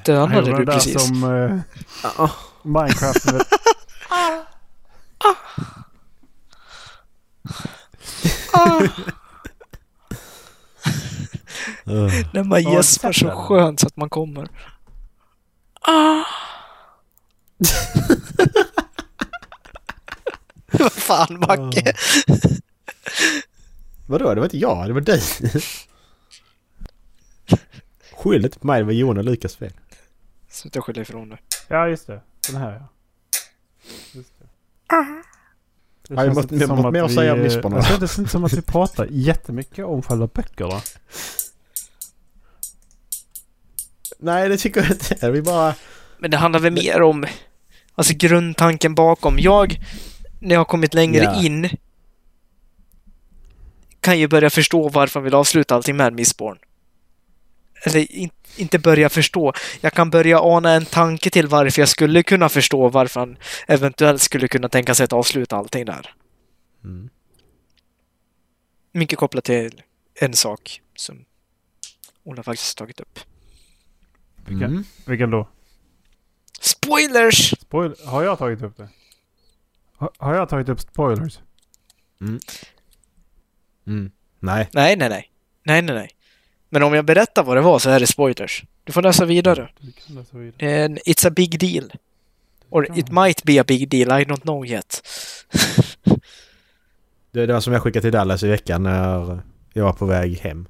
Stönade Jag du det precis? som eh, Ja. Minecraft. Uh. När man gäspar så skönt så att man kommer. Ah! Vad fan, Macke? Vadå? Det var inte jag, det var du. Skyll inte på mig, det var Johan och Lukas fel. Sluta skylla ifrån dig. Ja, just det. Den här ja. Just det. Det Ja, vi känns måste- inte vi som att mer vi, säga om eh, Nisborna. Det känns inte som att vi pratar jättemycket om själva böckerna. Nej, det tycker jag inte. Vi bara... Men det handlar väl mer om alltså grundtanken bakom. Jag, när jag har kommit längre Ja. in, kan ju börja förstå varför han vill avsluta allting med Mistborn. Eller in, inte börja förstå. Jag kan börja ana en tanke till varför jag skulle kunna förstå varför han eventuellt skulle kunna tänka sig att avsluta allting där. Mm. Mycket kopplat till en sak som Ola faktiskt tagit upp. Vilken, Mm. vilken då? Spoilers! Spoil har jag tagit upp det? Har, har jag tagit upp spoilers? Mm. Nej. Nej, nej, nej. Nej, nej, nej. Men om jag berättar vad det var så är det spoilers. Du får läsa vidare. Läsa vidare. Det är en, it's a big deal. Or it might be a big deal, I don't know yet. Det, det var som jag skickade till Dallas i veckan när jag var på väg hem.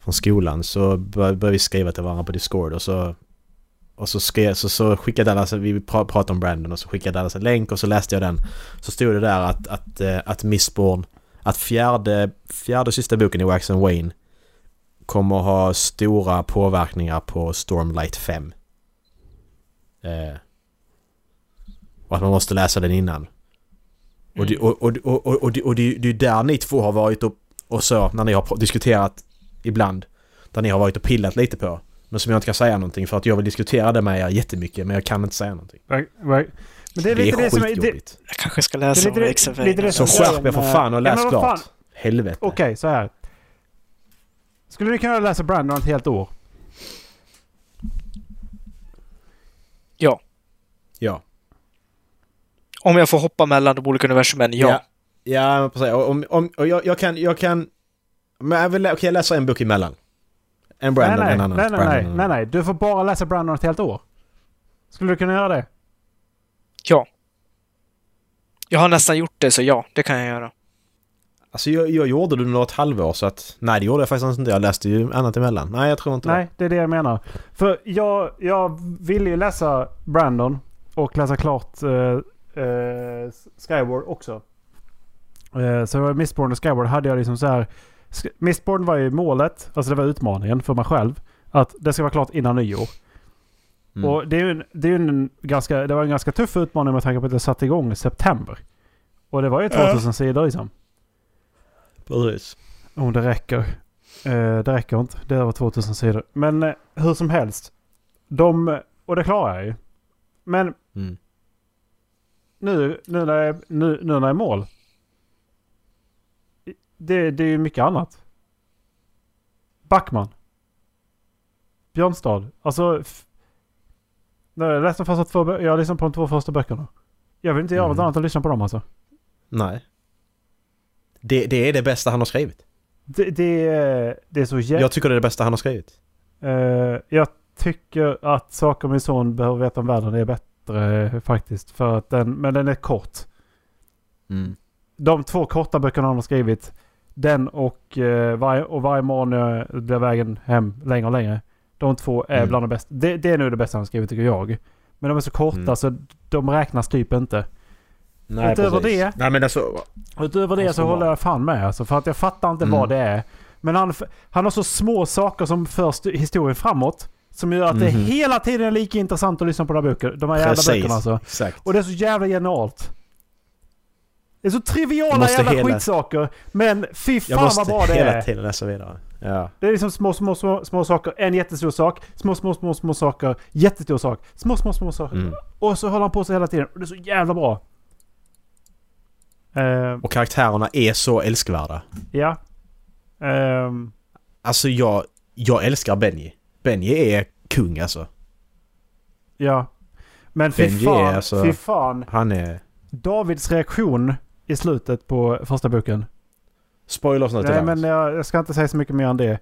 Från skolan så bör- började vi skriva till varandra på Discord och så... Och så, skrev, så, så skickade Dallas, vi pra- pratade om Brandon och så skickade Dallas en länk och så läste jag den. Så stod det där att, att, eh, att Mistborn, att fjärde, fjärde sista boken i Wax and Wayne kommer ha stora påverkningar på Stormlight 5. Eh, och att man måste läsa den innan. Och, det, och, och, och, och, och, det, och det, det är där ni två har varit och, och så när ni har diskuterat ibland. Där ni har varit och pillat lite på. Men som jag inte kan säga någonting för att jag vill diskutera det med er jättemycket men jag kan inte säga någonting. Men det är Det lite är det som är... Det, skitjobbigt. Jag kanske ska Det läsa lite om det- XFA. det Så skärp er för fan och läs klart. Helvete. Okej, så här. Skulle ni kunna läsa Brandon ett helt år? Ja. Ja. Om jag får hoppa mellan de olika universumen, ja. Ja, ja men precis. Och, om, om, och jag, jag kan... Jag kan men jag vill okej, jag läser en bok emellan. En Brandon, nej, nej, en annan. nej, nej, Brandon, nej, nej, nej. Du får bara läsa Brandon ett helt år. Skulle du kunna göra det? Ja. Jag har nästan gjort det, så ja, det kan jag göra. Alltså jag, jag gjorde det under ett halvår så att... Nej det gjorde jag faktiskt inte. Jag läste ju annat emellan. Nej jag tror inte Nej, det är det jag menar. För jag, jag ville ju läsa Brandon och läsa klart eh, eh, Skyward också. Eh, så Mistborn och Skyward hade jag liksom så här. Mistborn var ju målet, alltså det var utmaningen för mig själv. Att det ska vara klart innan nyår. det. Mm. Och det är ju en, det är en ganska, det var en ganska tuff utmaning med tanke på att jag satte igång i september. Och det var ju 2000 sidor liksom. Precis. Om det räcker. Eh, det räcker inte. Det var 2000 sidor. Men eh, hur som helst. De, och det klarar jag ju. Men Mm. nu, nu, när, jag, nu, nu när jag är mål. Det, det är ju mycket annat. Backman. Björnstad. Alltså. När jag läste de första två Jag har lyssnat på de två första böckerna. Jag vill inte göra något Mm. annat än lyssna på dem alltså. Nej. Det, det är det bästa han har skrivit. Det, det, är- det är så jävla... Jag tycker det är det bästa han har skrivit. Eh, jag tycker att Saker min son behöver veta om världen är bättre faktiskt. För att den, men den är kort. Mm. De två korta böckerna han har skrivit. Den och, eh, varje, och varje morgon blir vägen hem längre och längre. De två är Mm. bland de bästa. Det, det är nog det bästa han har skrivit tycker jag. Men de är så korta Mm. så de räknas typ inte. Nej, Utöver precis. det- Nej men alltså... Utöver det Måste så vara. håller jag fan med. Alltså, för att jag fattar inte Mm. vad det är. Men han, han har så små saker som för st- historien framåt. Som gör att det Mhm. hela tiden är lika intressant att lyssna på de här, böcker, de här jävla Precis. böckerna. Alltså. Exakt. Och det är så jävla genialt. Det är så Jag triviala måste jävla hela- skitsaker. Men fy Jag fan vad måste bra det hela är. tiden läsa vidare. Ja. Det är liksom små, små, små, små saker. En jättestor sak. Små, små, små, små saker. Jättestor sak. Små, små, små saker. Mm. Och så håller han på så hela tiden. Och det är så jävla bra. Eh, Och karaktärerna är så älskvärda. ja. Ehm, Alltså jag... Jag älskar Benji. Benji är kung alltså. Ja. Men fy fan, är alltså- fy fan. Han är... Davids reaktion i slutet på första boken. Spoilers nu Nej, men jag, jag ska inte säga så mycket mer än det.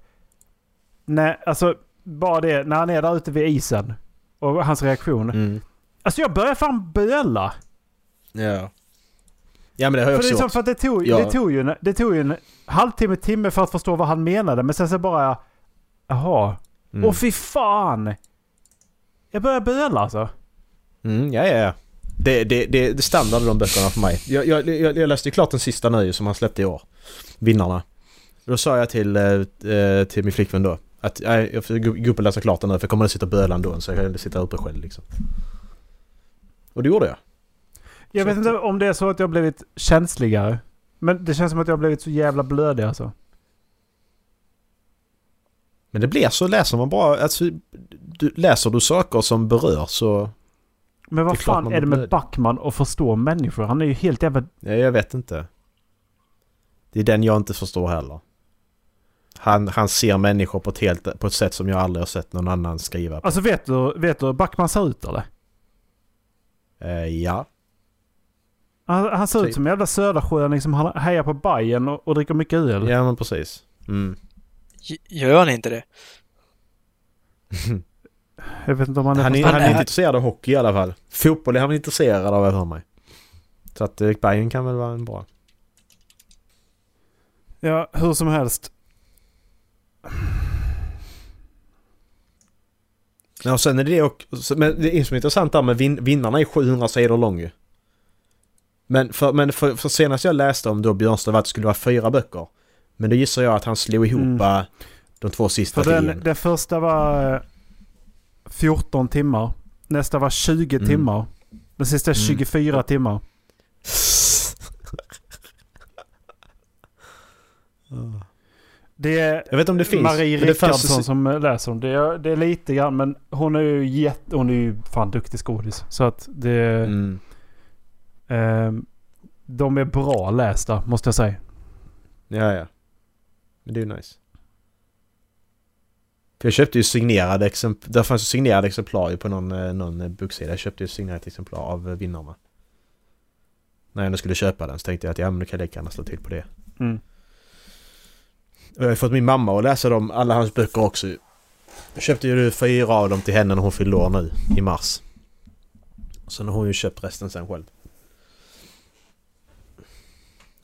Nej, alltså bara det. När han är där ute vid isen. Och hans reaktion. Mm. Alltså jag börjar fan böla. Ja. Ja men det har jag För det, också som gjort. för att det, tog, Ja. det, tog ju, en- det tog ju en halvtimme, timme för att förstå vad han menade. Men sen så bara... Jaha. Mm. Åh fy fan! Jag börjar böla alltså. Mm, ja, ja, ja. Det, det, det, det standard de böckerna för mig. Jag, jag, jag, jag läste ju klart den sista nu som han släppte i år. Vinnarna. Då sa jag till, eh, eh, till min flickvän då att nej, jag får gå upp och läsa klart den nu för jag kommer att sitta och böla ändå så jag kan sitta uppe själv liksom. Och det gjorde jag. Jag vet inte om det är så att jag har blivit känsligare. Men det känns som att jag har blivit så jävla blödig alltså. Men det blir så läser man bara, alltså, du, läser du saker som berör så... Men vad fan är det med blödig. Backman att förstå människor? Han är ju helt jävla... Ja, jag vet inte. Det är den jag inte förstår heller. Han, han ser människor på ett, helt, på ett sätt som jag aldrig har sett någon annan skriva på. Alltså vet du, vet du hur Backman ser ut eller? Eh, ja. Han, han ser Typ. ut som en jävla södersjöning som han hejar på Bajen och, och dricker mycket öl. Ja men precis. Mm. Gör han inte det? Jag vet inte om han är... Han, är, han är inte intresserad av hockey i alla fall. Fotboll är han intresserad av, jag för mig. Så att eh, Bayern kan väl vara en bra. Ja, hur som helst. Ja, och sen är det också, men det är som är intressant där med vin, vinnarna är 700 sidor lång ju. Men för, men för, för senast jag läste om då Björnstad var att det skulle vara fyra böcker. Men då gissar jag att han slog ihop Mm. eh, de två sista För den, en. den första var eh, 14 timmar. Nästa var 20 Mm. timmar. Den sista är Mm. 24 timmar. Det är Jag vet om det finns. Marie men det Rickardsson som eh, läser om det. Det är lite grann men hon är ju jätte... Hon är ju fan duktig skådis. Så att det... Mm. Ehm, de är bra lästa måste jag säga. Ja, ja. Men det är ju nice. För jag köpte ju signerade exemplar. Där fanns ju signerade exemplar på någon, eh, någon eh, boksida. Jag köpte ju signerat exemplar av eh, vinnarna. När jag ändå skulle köpa den så tänkte jag att ja men då kan jag lika gärna slå till på det. Mm. Och jag har fått min mamma att läsa dem, alla hans böcker också. Jag köpte ju fyra av dem till henne när hon fyllde år nu i mars. Sen har hon ju köpt resten sen själv.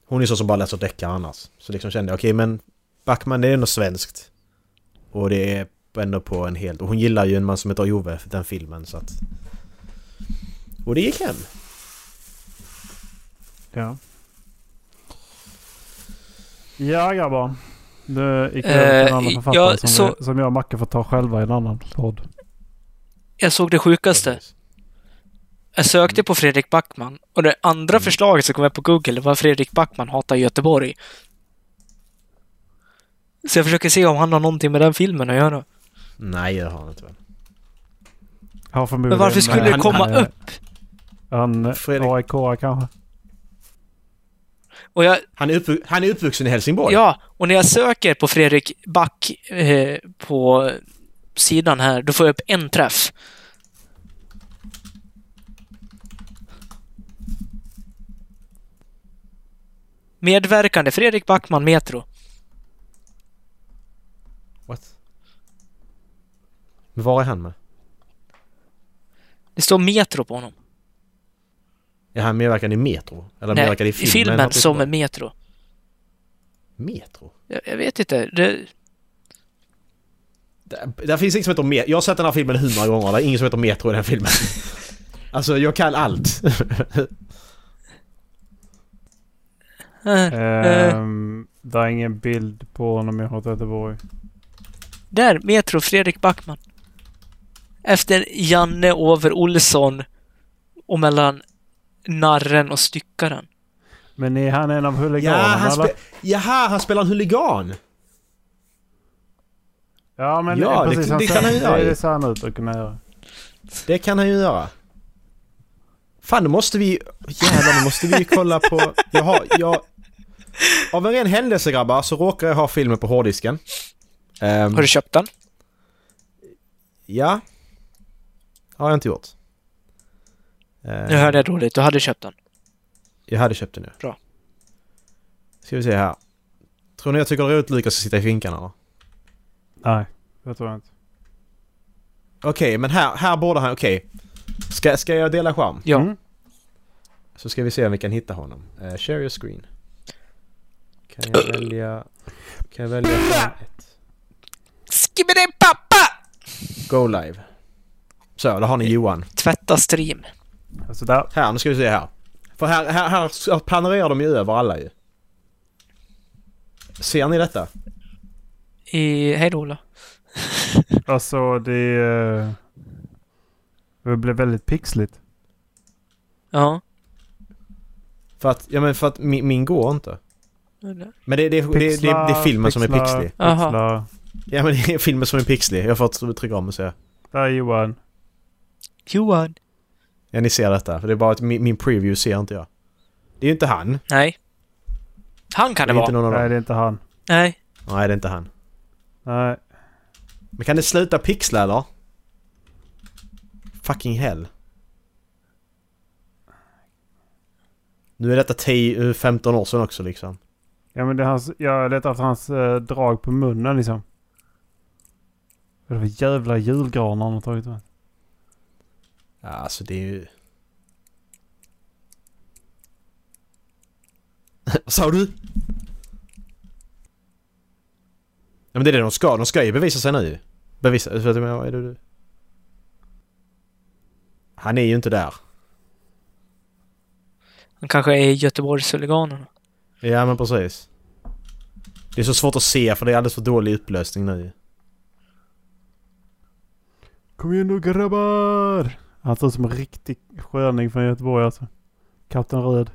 Hon är så som bara läser deckare annars. Så liksom kände jag okej men Backman det är ändå svenskt. Och det är ändå på en helt... Och hon gillar ju en man som heter Ove, den filmen så att... Och det gick hem. Ja. Ja grabbar. Det gick över till en Eh, annan författare ja, som, så- vi, som jag och Macke får ta själva i en annan podd. Jag såg det sjukaste. Jag sökte på Fredrik Backman och det andra förslaget som kom upp på Google var Fredrik Backman hatar Göteborg. Så jag försöker se om han har någonting med den filmen att göra. Nej det har han inte väl. Men varför skulle eh, det han- komma eh, upp? Han Fredrik- aik kanske? Och jag, Han är, uppvux- han är uppvuxen i Helsingborg. ja, och när jag söker på Fredrik Back eh, på sidan här, då får jag upp en träff. Medverkande Fredrik Backman Metro. What? Men var är han med? Det står Metro på honom. Är han medverkande i Metro? Eller Nej, medverkande i i filmen? filmen Har du som en Metro. Metro? Jag, jag vet inte. Det, Där, där finns inget som heter Metro. Jag har sett den här filmen hundra gånger. Det är ingen som heter Metro i den filmen. alltså jag kan allt. Ehm, det är ingen bild på honom i Hot Göteborg. där, Metro, Fredrik Backman. Efter Janne Over Olsson och mellan Narren och Styckaren. Men är han en av ja, huliganerna han eller? spe- Jaha, han spelar en huligan! Ja men Ja, det- precis. det ser- kan han ju göra Det, det ser han ut att kunna göra. Det kan han ju göra. Fan, då måste vi... Jävlar, då måste vi ju kolla på... Jag har... Jag, av en ren händelse grabbar så råkar jag ha filmen på hårddisken. Ehm, Har du köpt den? Ja. Har jag inte gjort. Ehm, Nu hörde jag dåligt. Du hade köpt den. Jag hade köpt den nu. Bra. Ska vi se här. Tror ni jag tycker det är roligt att Lukas ska sitta i finkan eller? Nej, det tror jag inte. Okej, men här, här borde han... Okej. Ska, ska jag dela skärm? Ja. Mm. Så ska vi se om vi kan hitta honom. Uh, share your screen. Kan jag välja... Kan jag välja skärm ett? Skibbidi pappa! Go live. Så, då har ni Johan. Tvätta stream. Alltså där. Här, nu ska vi se här. För här, här, här panorerar de ju över alla ju. Ser ni detta? I... Hej då Ola. Alltså det... eh, Det blev väldigt pixligt. Ja. För att, ja men för att min, min går inte. Men det, det, det, det, det, är filmen som är pixlig. Aha. pixlar. Ja men det är filmen som är pixlig. Jag får trycka om och se. Där är Johan. Johan. Ja ni ser detta. För det är bara att min, min preview ser inte jag. Det är ju inte han. Nej. Han kan Det det vara. Nej, det är inte han. Nej. Nej det är inte han. Nej. Men kan det sluta pixla eller? Fucking hell. Nu är detta 10, 15 år sedan också liksom. Ja men det är hans... Jag letar efter hans eh, drag på munnen liksom. Vad är det för jävla julgranar han har tagit med? Ja, alltså det är ju... Vad sa du? Ja men det är det de ska. De ska ju bevisa sig nu Bevisa... Vet du vad är det du? Han är ju inte där. Han kanske är Göteborgshuliganerna. Ja men precis. Det är så svårt att se för det är alldeles för dålig upplösning nu. Kom igen nu grabbar! Han ser ut som en riktig sköning från Göteborg alltså. Kapten Röd.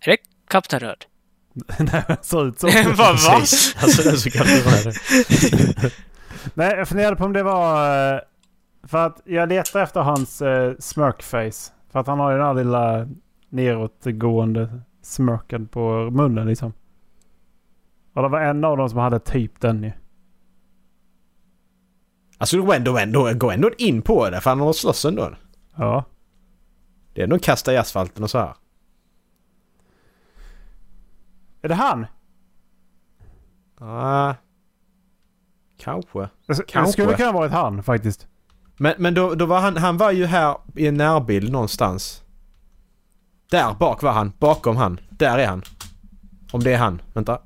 Är det Kapten Röd? Nej, han ser ut så. Vad va? Precis. Alltså kan det vara. Nej, jag funderade på om det var... eh, För att jag letar efter hans uh, smirkface. För att han har ju den här lilla nedåtgående smirken på munnen liksom. Och det var en av dem som hade typ den ju. Alltså gå ändå, ändå, gå ändå in på det för han har slåss ändå. Ja. Det är ändå kasta i asfalten och så här. Är det han? Ah, kanske. Det, det Kanske. skulle kunna varit han faktiskt. Men, men då, då var han, han var ju här i en närbild någonstans. Där bak var han. Bakom han. Där är han. Om det är han. Vänta.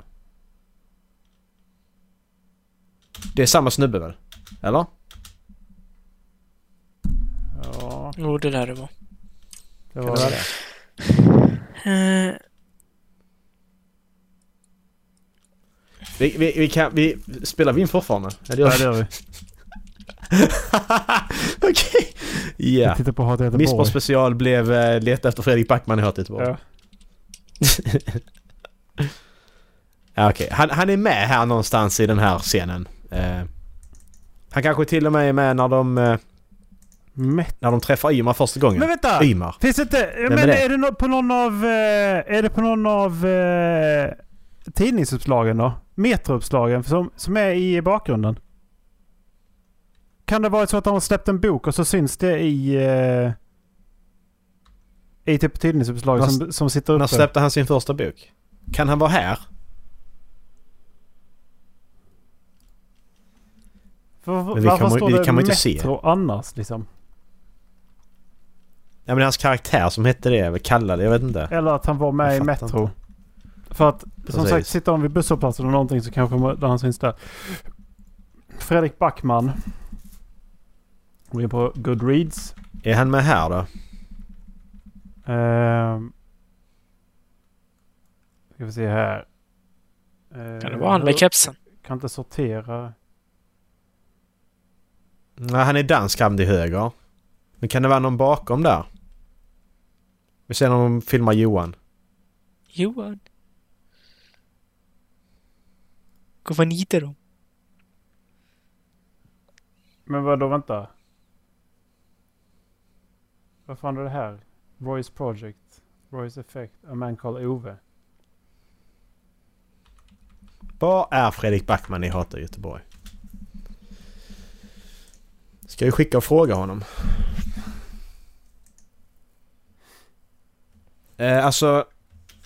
Det är samma snubbe väl? Eller? Ja, Jo, det där det var. det var det vara det. Eh, Vi, vi, vi kan... Vi, spelar vi in fortfarande? Ja, det gör vi. Okej. Ja. Jag tittar på Hat Göteborg. Special blev uh, leta efter Fredrik Backman i Hat Göteborg. Ja. Ja, okej. Han, han är med här någonstans i den här scenen. Eh, han kanske till och med är med när de, eh, när de träffar Ymar första gången. Men vänta! Ymar. Finns det inte... Men är det? är det nå- på någon av... eh, är det på någon av eh, tidningsuppslagen då? Metrouppslagen som, som är i bakgrunden? Kan det vara så att de har släppt en bok och så syns det i... Eh, I typ tidningsuppslagen När- som, som sitter uppe? När släppte han sin första bok? Kan han vara här? För, Men vi varför kan- står det det kan man inte se. Annars liksom? Ja men hans karaktär som hette det, vad kallade jag vet inte. Eller att han var med i Metro. inte. För att som Precis. sagt sitter han vid busshållplatsen eller någonting så kanske han syns där. Fredrik Backman. Vi är på Goodreads. Är han med här då? Ehm. ska vi se här. Ehm, kan det vara han med hur- kepsen? Kan inte sortera. Nej, han är dansk han till höger. Men kan det vara någon bakom där? Vi ser när de filmar Johan. Johan. Gå vad nitar de? Men vadå vänta? Vad fan är det här? Roy's Project. Roy's Effect. A man called Ove. Vad är Fredrik Backman i Hata Göteborg? Ska vi skicka och fråga honom? Eh, alltså,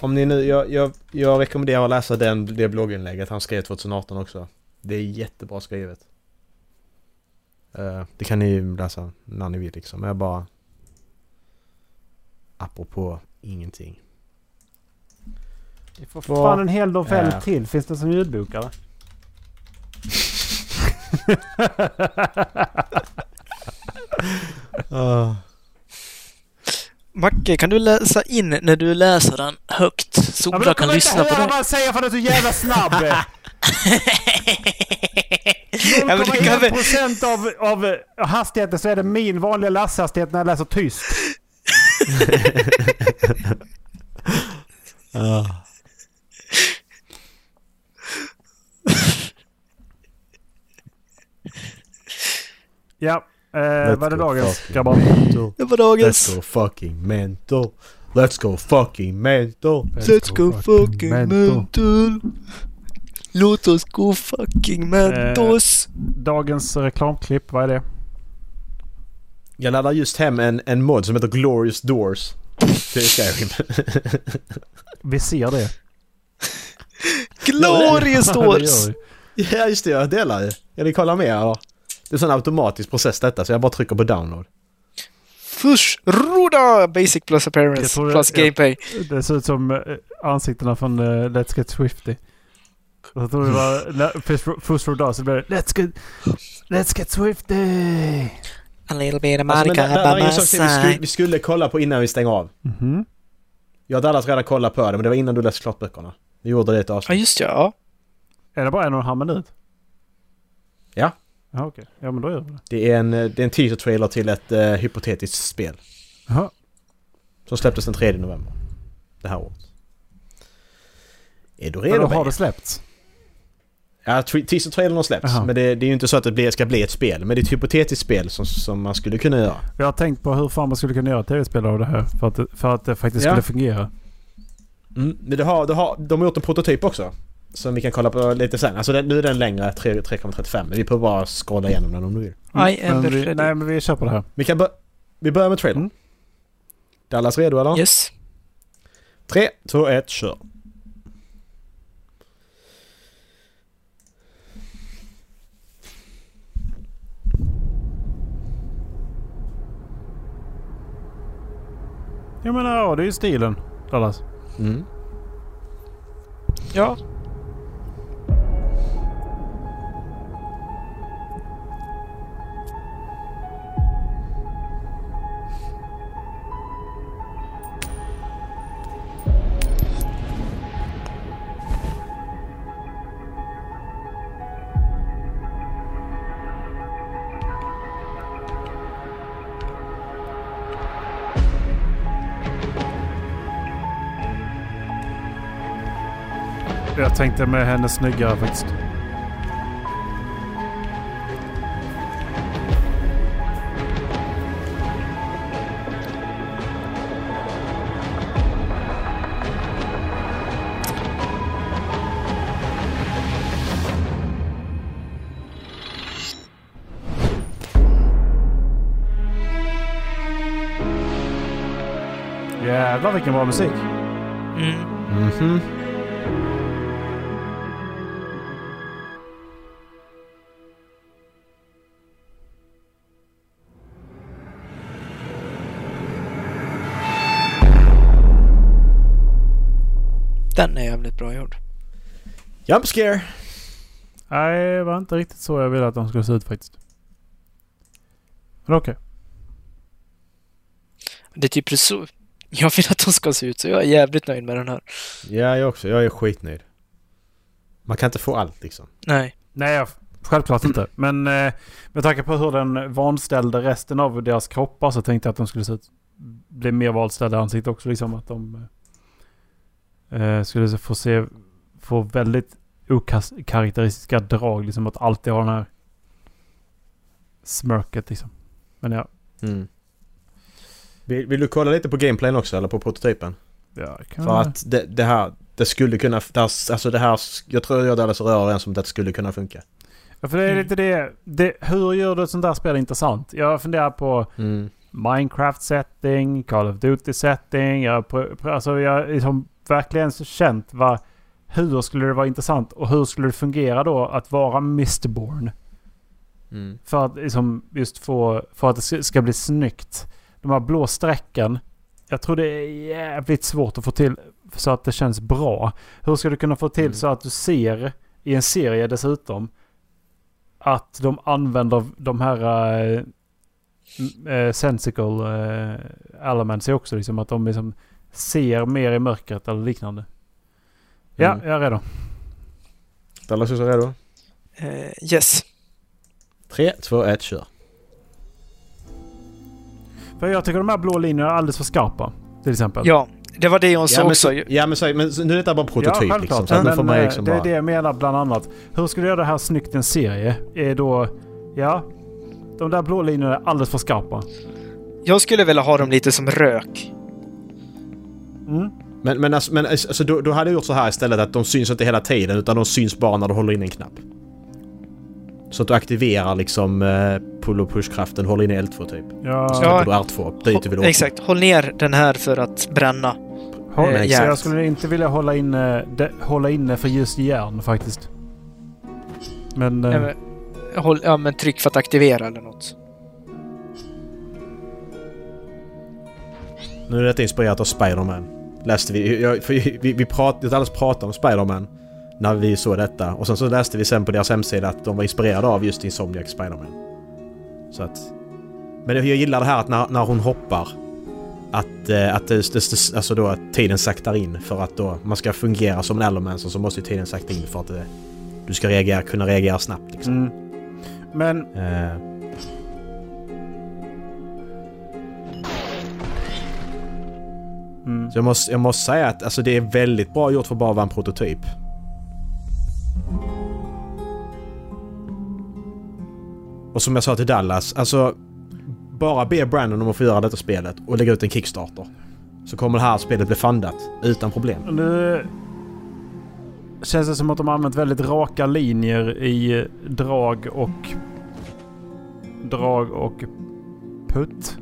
Om ni nu, jag, jag, jag rekommenderar att läsa den, det blogginlägget han skrev 2018 också. Det är jättebra skrivet. Eh, det kan ni ju läsa när ni vill liksom. Men jag bara... Apropå ingenting. Vi får fan en hel novell Ja. till. Finns det som ljudbok eller? Macke, kan du läsa in när du läser den högt? Så Ja, men Ola då kan kommer jag lyssna inte på höra det. vad han säger för att du är så jävla snabb. Ja, men du kan väl... 0,1% av, av hastigheten så är det min vanliga läshastighet när jag läser tyst. Ja, eh, Let's vad är dagens fucking grabbar? Det var dagens. Let's go fucking mental. Let's go fucking mental. Let's go fucking mental. Låt oss gå fucking mentos. Dagens reklamklipp, vad är det? Jag laddar just hem en, en mod som heter Glorious Doors. Till Skyrim. Vi ser det. Glorious doors! ja just det, jag delar ju. Ska ni kolla mer eller? Det är en sån automatisk process detta så jag bara trycker på download. Fush, ruda! Basic plus Jag appearance plus jag- gameplay. Det ser ut som eh, ansiktena från eh, Let's Get Swifty. Jag tror det var för dag så blev det Let's Get, Let's Get Swifty! A little bit of Alltså, men Monica det, det här by är my en sak vi skulle, vi skulle kolla på innan vi stänger av. Mhm. Jag hade allas redan kollat på det men det var innan du läste klart böckerna. Vi gjorde det i ett Ja, avsnitt. just ja. ja. Är det bara en och en halv minut? Ja. Ja, okej. Ja, men då gör vi det. Det är en, eh, det är en teaser-trailer till ett uh, hypotetiskt spel. Jaha. Som släpptes den 3 november. Det här året. Är du Men redo då har det släppts? Ja, tre- teaser-trailern har släppts. Jaha. Men det, det är ju inte så att det blir, ska bli ett spel. Men det är ett hypotetiskt spel som, som man skulle kunna göra. Jag har tänkt på hur fan man skulle kunna göra ett tv-spel av det här. För att det, för att det faktiskt Ja. skulle fungera. Mm. Men det har, det har, de har gjort en prototyp också. Som vi kan kolla på lite sen. Alltså den, nu är den längre, 3 3,35. Men vi får bara scrolla igenom den om du vill. I am men vi, nej, men vi kör på det här. Vi kan bör, vi börjar med trailern. Mm. Dallas redo eller? Yes. 3, 2, 1, kör. Jag menar, ja, det är ju stilen. Dallas. Mm. Ja. Jag tänkte med henne snyggare faktiskt. Jävlar vilken bra musik. Mm. Mhm. Den är jävligt bra gjord. Jump scare. Nej, det var inte riktigt så jag ville att de skulle se ut faktiskt. Men okej. Det är typ så jag vill att de ska se ut, så jag är jävligt nöjd med den här. Ja, jag också. Jag är skitnöjd. Man kan inte få allt liksom. Nej. Nej, jag- självklart inte. Men eh, med tanke på hur den vanställde resten av deras kroppar så tänkte jag att de skulle se ut, bli mer vanställda i ansiktet också. Liksom att de eh, skulle få se, få väldigt okaraktäristiska drag. Liksom att alltid ha den här smörket liksom. Men ja. Mm. Vill, vill du kolla lite på gameplayen också eller på prototypen? ja kan För att det, det här, det skulle kunna, det här, alltså det här, jag tror jag Dallas är överens om att det skulle kunna funka. Ja, för det är Mm. lite det, det. Hur gör du ett sånt där spel intressant? Jag funderar på Mm. Minecraft setting, Call of Duty setting. Jag, alltså jag liksom verkligen känt vad, hur skulle det vara intressant och hur skulle det fungera då att vara Mistborn? Mm. För att liksom just få, för att det ska- bli snyggt. De här blå strecken. Jag tror det är jävligt svårt att få till så att det känns bra. Hur ska du kunna få till Mm. så att du ser i en serie dessutom att de använder de här äh, äh, sensical äh, elements också. Liksom att de liksom ser mer i mörkret eller liknande. Ja, Mm. jag är redo. Dallas är redo? Eh, yes. 3, 2, 1, kör. För jag tycker de här blå linjerna är alldeles för skarpa. Till exempel. Ja, det var det jag sa Ja men, också. så, ja, men, så, men så- nu är detta bara prototyp självklart. liksom. Så Men, får man eh, liksom det är bara... det jag menar bland annat. Hur ska du göra det här snyggt i en serie? Är då... Ja. De där blå linjerna är alldeles för skarpa. Jag skulle vilja ha dem lite som rök. Mm. Men, men, alltså, men alltså, då, då hade jag gjort så här istället att de syns inte hela tiden utan de syns bara när du håller in en knapp. Så att du aktiverar liksom eh, pull och push-kraften, håller in i L2 typ. Ja. Så Ja. du R2, dit du vill åka. Exakt. Håll ner den här för att bränna. Håll, Eh, så järn. jag skulle inte vilja hålla inne, de, hålla inne för just järn faktiskt. Men... eh, Ja, men, håll, ja, men tryck för att aktivera eller något. Nu är detta inspirerat av Spider-Man. Läste vi, jag, för vi, vi pratade, alldeles pratade om Spider-Man när vi såg detta. Och sen så läste vi sen på deras hemsida att de var inspirerade av just Insomniac Spider-Man. Så att... Men jag gillar det här att när, när hon hoppar att, eh, att, det, det, alltså då, att tiden saktar in för att då man ska fungera som en Ellermancer så måste ju tiden sakta in för att det, du ska reagera, kunna reagera snabbt liksom. mm. Men Eh, mm. Så jag måste, jag måste säga att alltså, det är väldigt bra gjort för att bara vara en prototyp. Och som jag sa till Dallas, alltså bara be Brandon om att få göra detta spelet och lägga ut en Kickstarter. Så kommer det här spelet bli fundat utan problem. Nu känns det som att de har använt väldigt raka linjer i drag och... Drag och putt.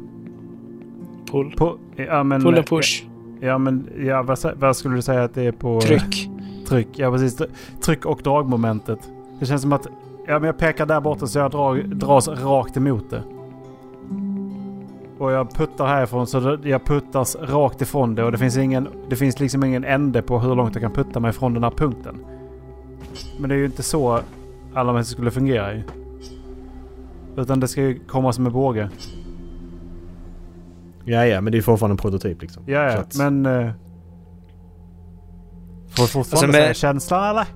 Pull. På, ja, men, Pull and push. Ja men ja, vad, vad skulle du säga att det är på... Tryck. Tryck, ja precis. Tr- Tryck och dragmomentet. Det känns som att ja, men jag pekar där borta så jag drag, dras rakt emot det. Och jag puttar härifrån så jag puttas rakt ifrån det och det finns, ingen, det finns liksom ingen ände på hur långt jag kan putta mig från den här punkten. Men det är ju inte så alla människor skulle fungera ju. Utan det ska ju komma som en båge. Ja, ja, men det är fortfarande en prototyp liksom. Ja, Så ja, att- men... Uh, får fortfarande Alltså, med- säga känslan eller?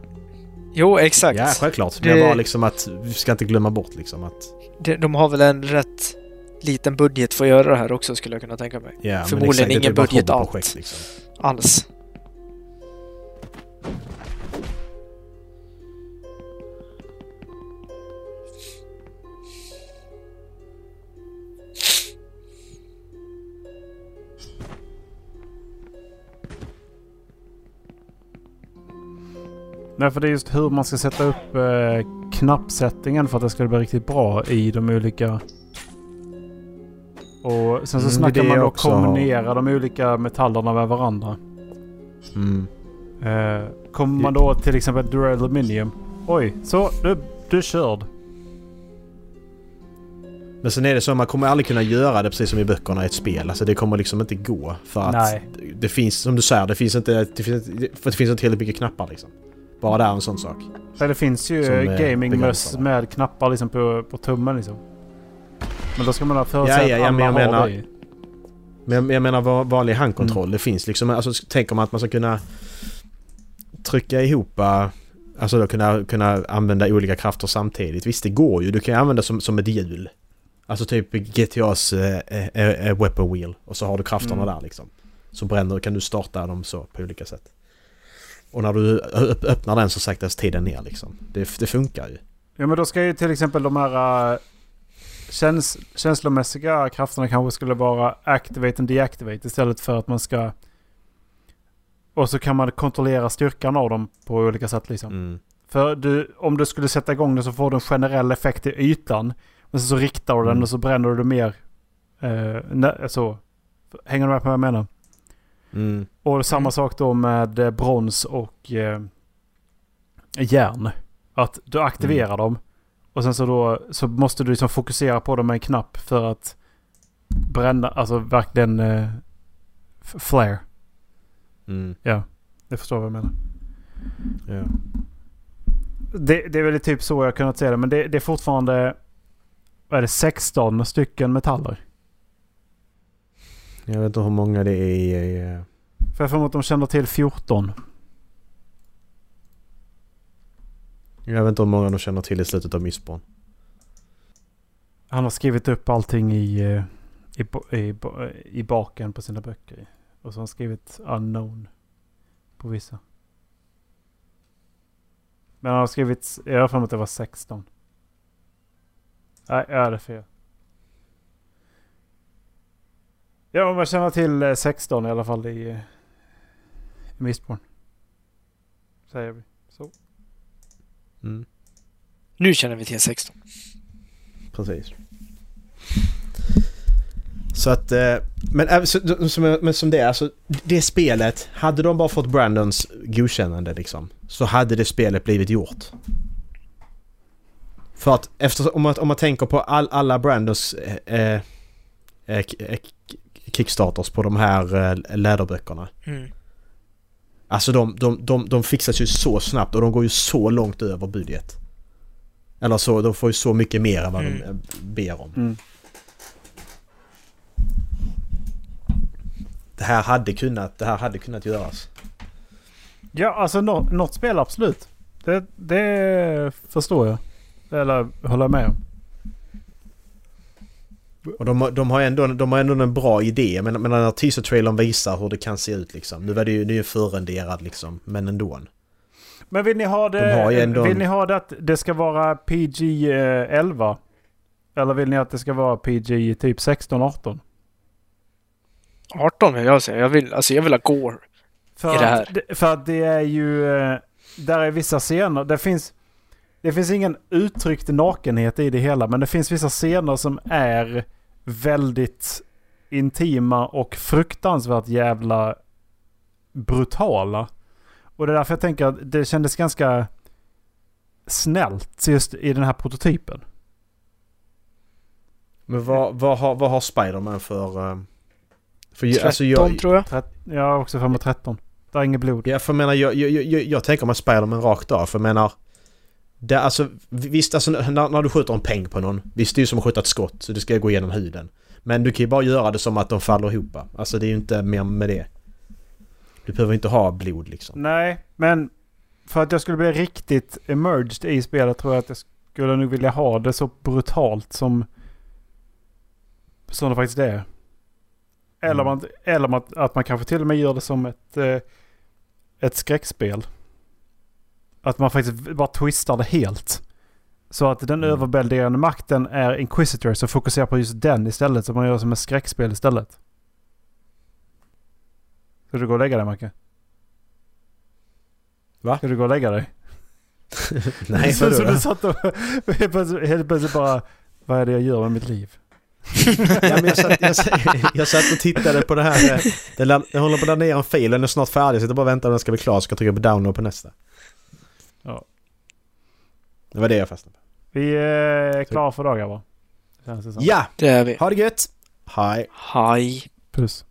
Jo, exakt. Ja, självklart. Det- Men jag bara liksom att vi ska inte glömma bort liksom att... De, de har väl en rätt liten budget för att göra det här också skulle jag kunna tänka mig. Ja, men Förmodligen exakt, det ingen budget allt. Liksom. Alls. Nej, för det är just hur man ska sätta upp eh, knappsättningen för att det ska bli riktigt bra i de olika... Och sen så Mm, snackar man då har. kombinera de olika metallerna med varandra. Mm. Eh, kommer man då till exempel Dural Aluminium. Oj, så du, du är körd. Men sen är det så att man kommer aldrig kunna göra det precis som i böckerna i ett spel. Alltså det kommer liksom inte gå. För att Nej. det finns, som du säger, det finns inte, det finns, för det finns inte tillräckligt mycket knappar liksom. Bara där är en sån sak. Det finns ju eh, eh, gamingmöss med knappar liksom på, på tummen liksom. Men då ska man ha Ja, förutsatt ja, ja, att men jag menar- det. Men jag, menar va- vanlig handkontroll. Mm. Det finns liksom, alltså tänker man att man ska kunna trycka ihop Alltså då kunna, kunna använda olika krafter samtidigt. Visst det går ju. Du kan ju använda som, som ett hjul. Alltså typ GTAs eh, eh, eh, weapon wheel. Och så har du krafterna Mm. där liksom. Så bränner, kan du starta dem så på olika sätt. Och när du öpp- öppnar den så saktas tiden ner liksom. Det, det funkar ju. Ja men då ska ju till exempel de här uh, käns känslomässiga krafterna kanske skulle vara activate and deactivate istället för att man ska... Och så kan man kontrollera styrkan av dem på olika sätt liksom. Mm. För du, om du skulle sätta igång det så får du en generell effekt i ytan. Men sen så riktar du den Mm. och så bränner du mer. Uh, så. Hänger du med på vad jag menar? Mm. Och samma Mm. sak då med eh, brons och eh, järn. Att du aktiverar dem. Och sen så då så måste du liksom fokusera på dem med en knapp för att bränna, alltså verkligen eh, flare. Mm. Ja, det förstår vad jag menar. Ja. Det, det är väl typ så jag kunnat se det. Men det, det är fortfarande, vad är det, 16 stycken metaller. Jag vet inte hur många det är i... eh, För jag får att de känner till 14. Jag vet inte hur många de känner till i slutet av Mistborn. Han har skrivit upp allting i, eh, i, i, i baken på sina böcker. Och så har han skrivit unknown på vissa. Men han har skrivit, jag har för mig att det var 16. Nej, ja det är fel. Ja, man känner till eh, 16 i alla fall i, eh, i Mistborn. Säger vi. Så. Mm. Nu känner vi till 16. Precis. Så att... eh, Men, som, men som det är, alltså det spelet, hade de bara fått Brandons godkännande liksom, så hade det spelet blivit gjort. För att eftersom, om man, om man tänker på all, alla Brandons eh, eh, eh, eh, kickstarters på de här eh, läderböckerna. Mm. Alltså de, de, de, de fixas ju så snabbt och de går ju så långt över budget. Eller så, de får ju så mycket mer än vad de Mm. eh, ber om. Mm. Det här hade kunnat, det här hade kunnat göras. Ja, alltså nå, något spel absolut. Det, det förstår jag. Eller håller jag med om. Och de, har- de, har ändå, de har ändå en bra idé. Men, men när teaser-trailern visar hur det kan se ut liksom. Nu var det ju, det är förrenderad liksom, men ändå. Men vill ni ha det, De har ju ändå vill en- ni ha det att det ska vara PG-11? Eller vill ni att det ska vara PG typ 16-18? 18 vill jag säga. Jag vill, alltså jag vill ha Gore. För, I det här. Att, det- för att det är ju... eh, Där är vissa scener. Det finns, det finns ingen uttryckt nakenhet i det hela. Men det finns vissa scener som är väldigt intima och fruktansvärt jävla brutala. Och det är därför jag tänker att det kändes ganska snällt just i den här prototypen. Men vad, vad, har, vad har Spiderman för... eh, för ju- 13 alltså jag, tror jag. Tret- Jag har också för mig 13. Det är inget blod. Ja, för jag menar, jag, jag, jag, jag tänker mig Spiderman rakt av. För jag menar... Det, alltså, visst, alltså, när, när du skjuter en peng på någon. Visst, det är ju som att skjuta ett skott. Så det ska gå igenom huden. Men du kan ju bara göra det som att de faller ihop. Alltså det är ju inte mer med det. Du behöver inte ha blod liksom. Nej, men för att jag skulle bli riktigt emerged i spelet tror jag att jag skulle nog vilja ha det så brutalt som, som det faktiskt är. Eller, Mm. man, eller man, att man kanske till och med gör det som ett, eh, ett skräckspel. Att man faktiskt bara twistar det helt. Så att den Mm. överväldigande makten är Inquisitor så fokuserar på just den istället. Så man gör som ett skräckspel istället. Ska du gå och lägga dig Macke? Va? Ska du gå och lägga dig? Nej, så, du satt och helt plötsligt, bara... Vad är det jag gör med mitt liv? ja, jag, satt, jag, satt, jag satt och tittade på det här. eh, Jag håller på att ladda ner en fil. Den är snart färdig. Så jag bara väntar på den ska bli klar. Så ska jag trycka på download på nästa. Ja. Det var det jag fastnade på. Vi är klara för dagar va? Känns det som. Ja! Det är vi. Ha det gött! Hej! Haj Puss.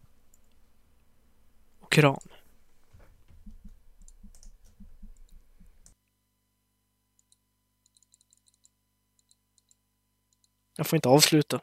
och kram. Jag får inte avsluta.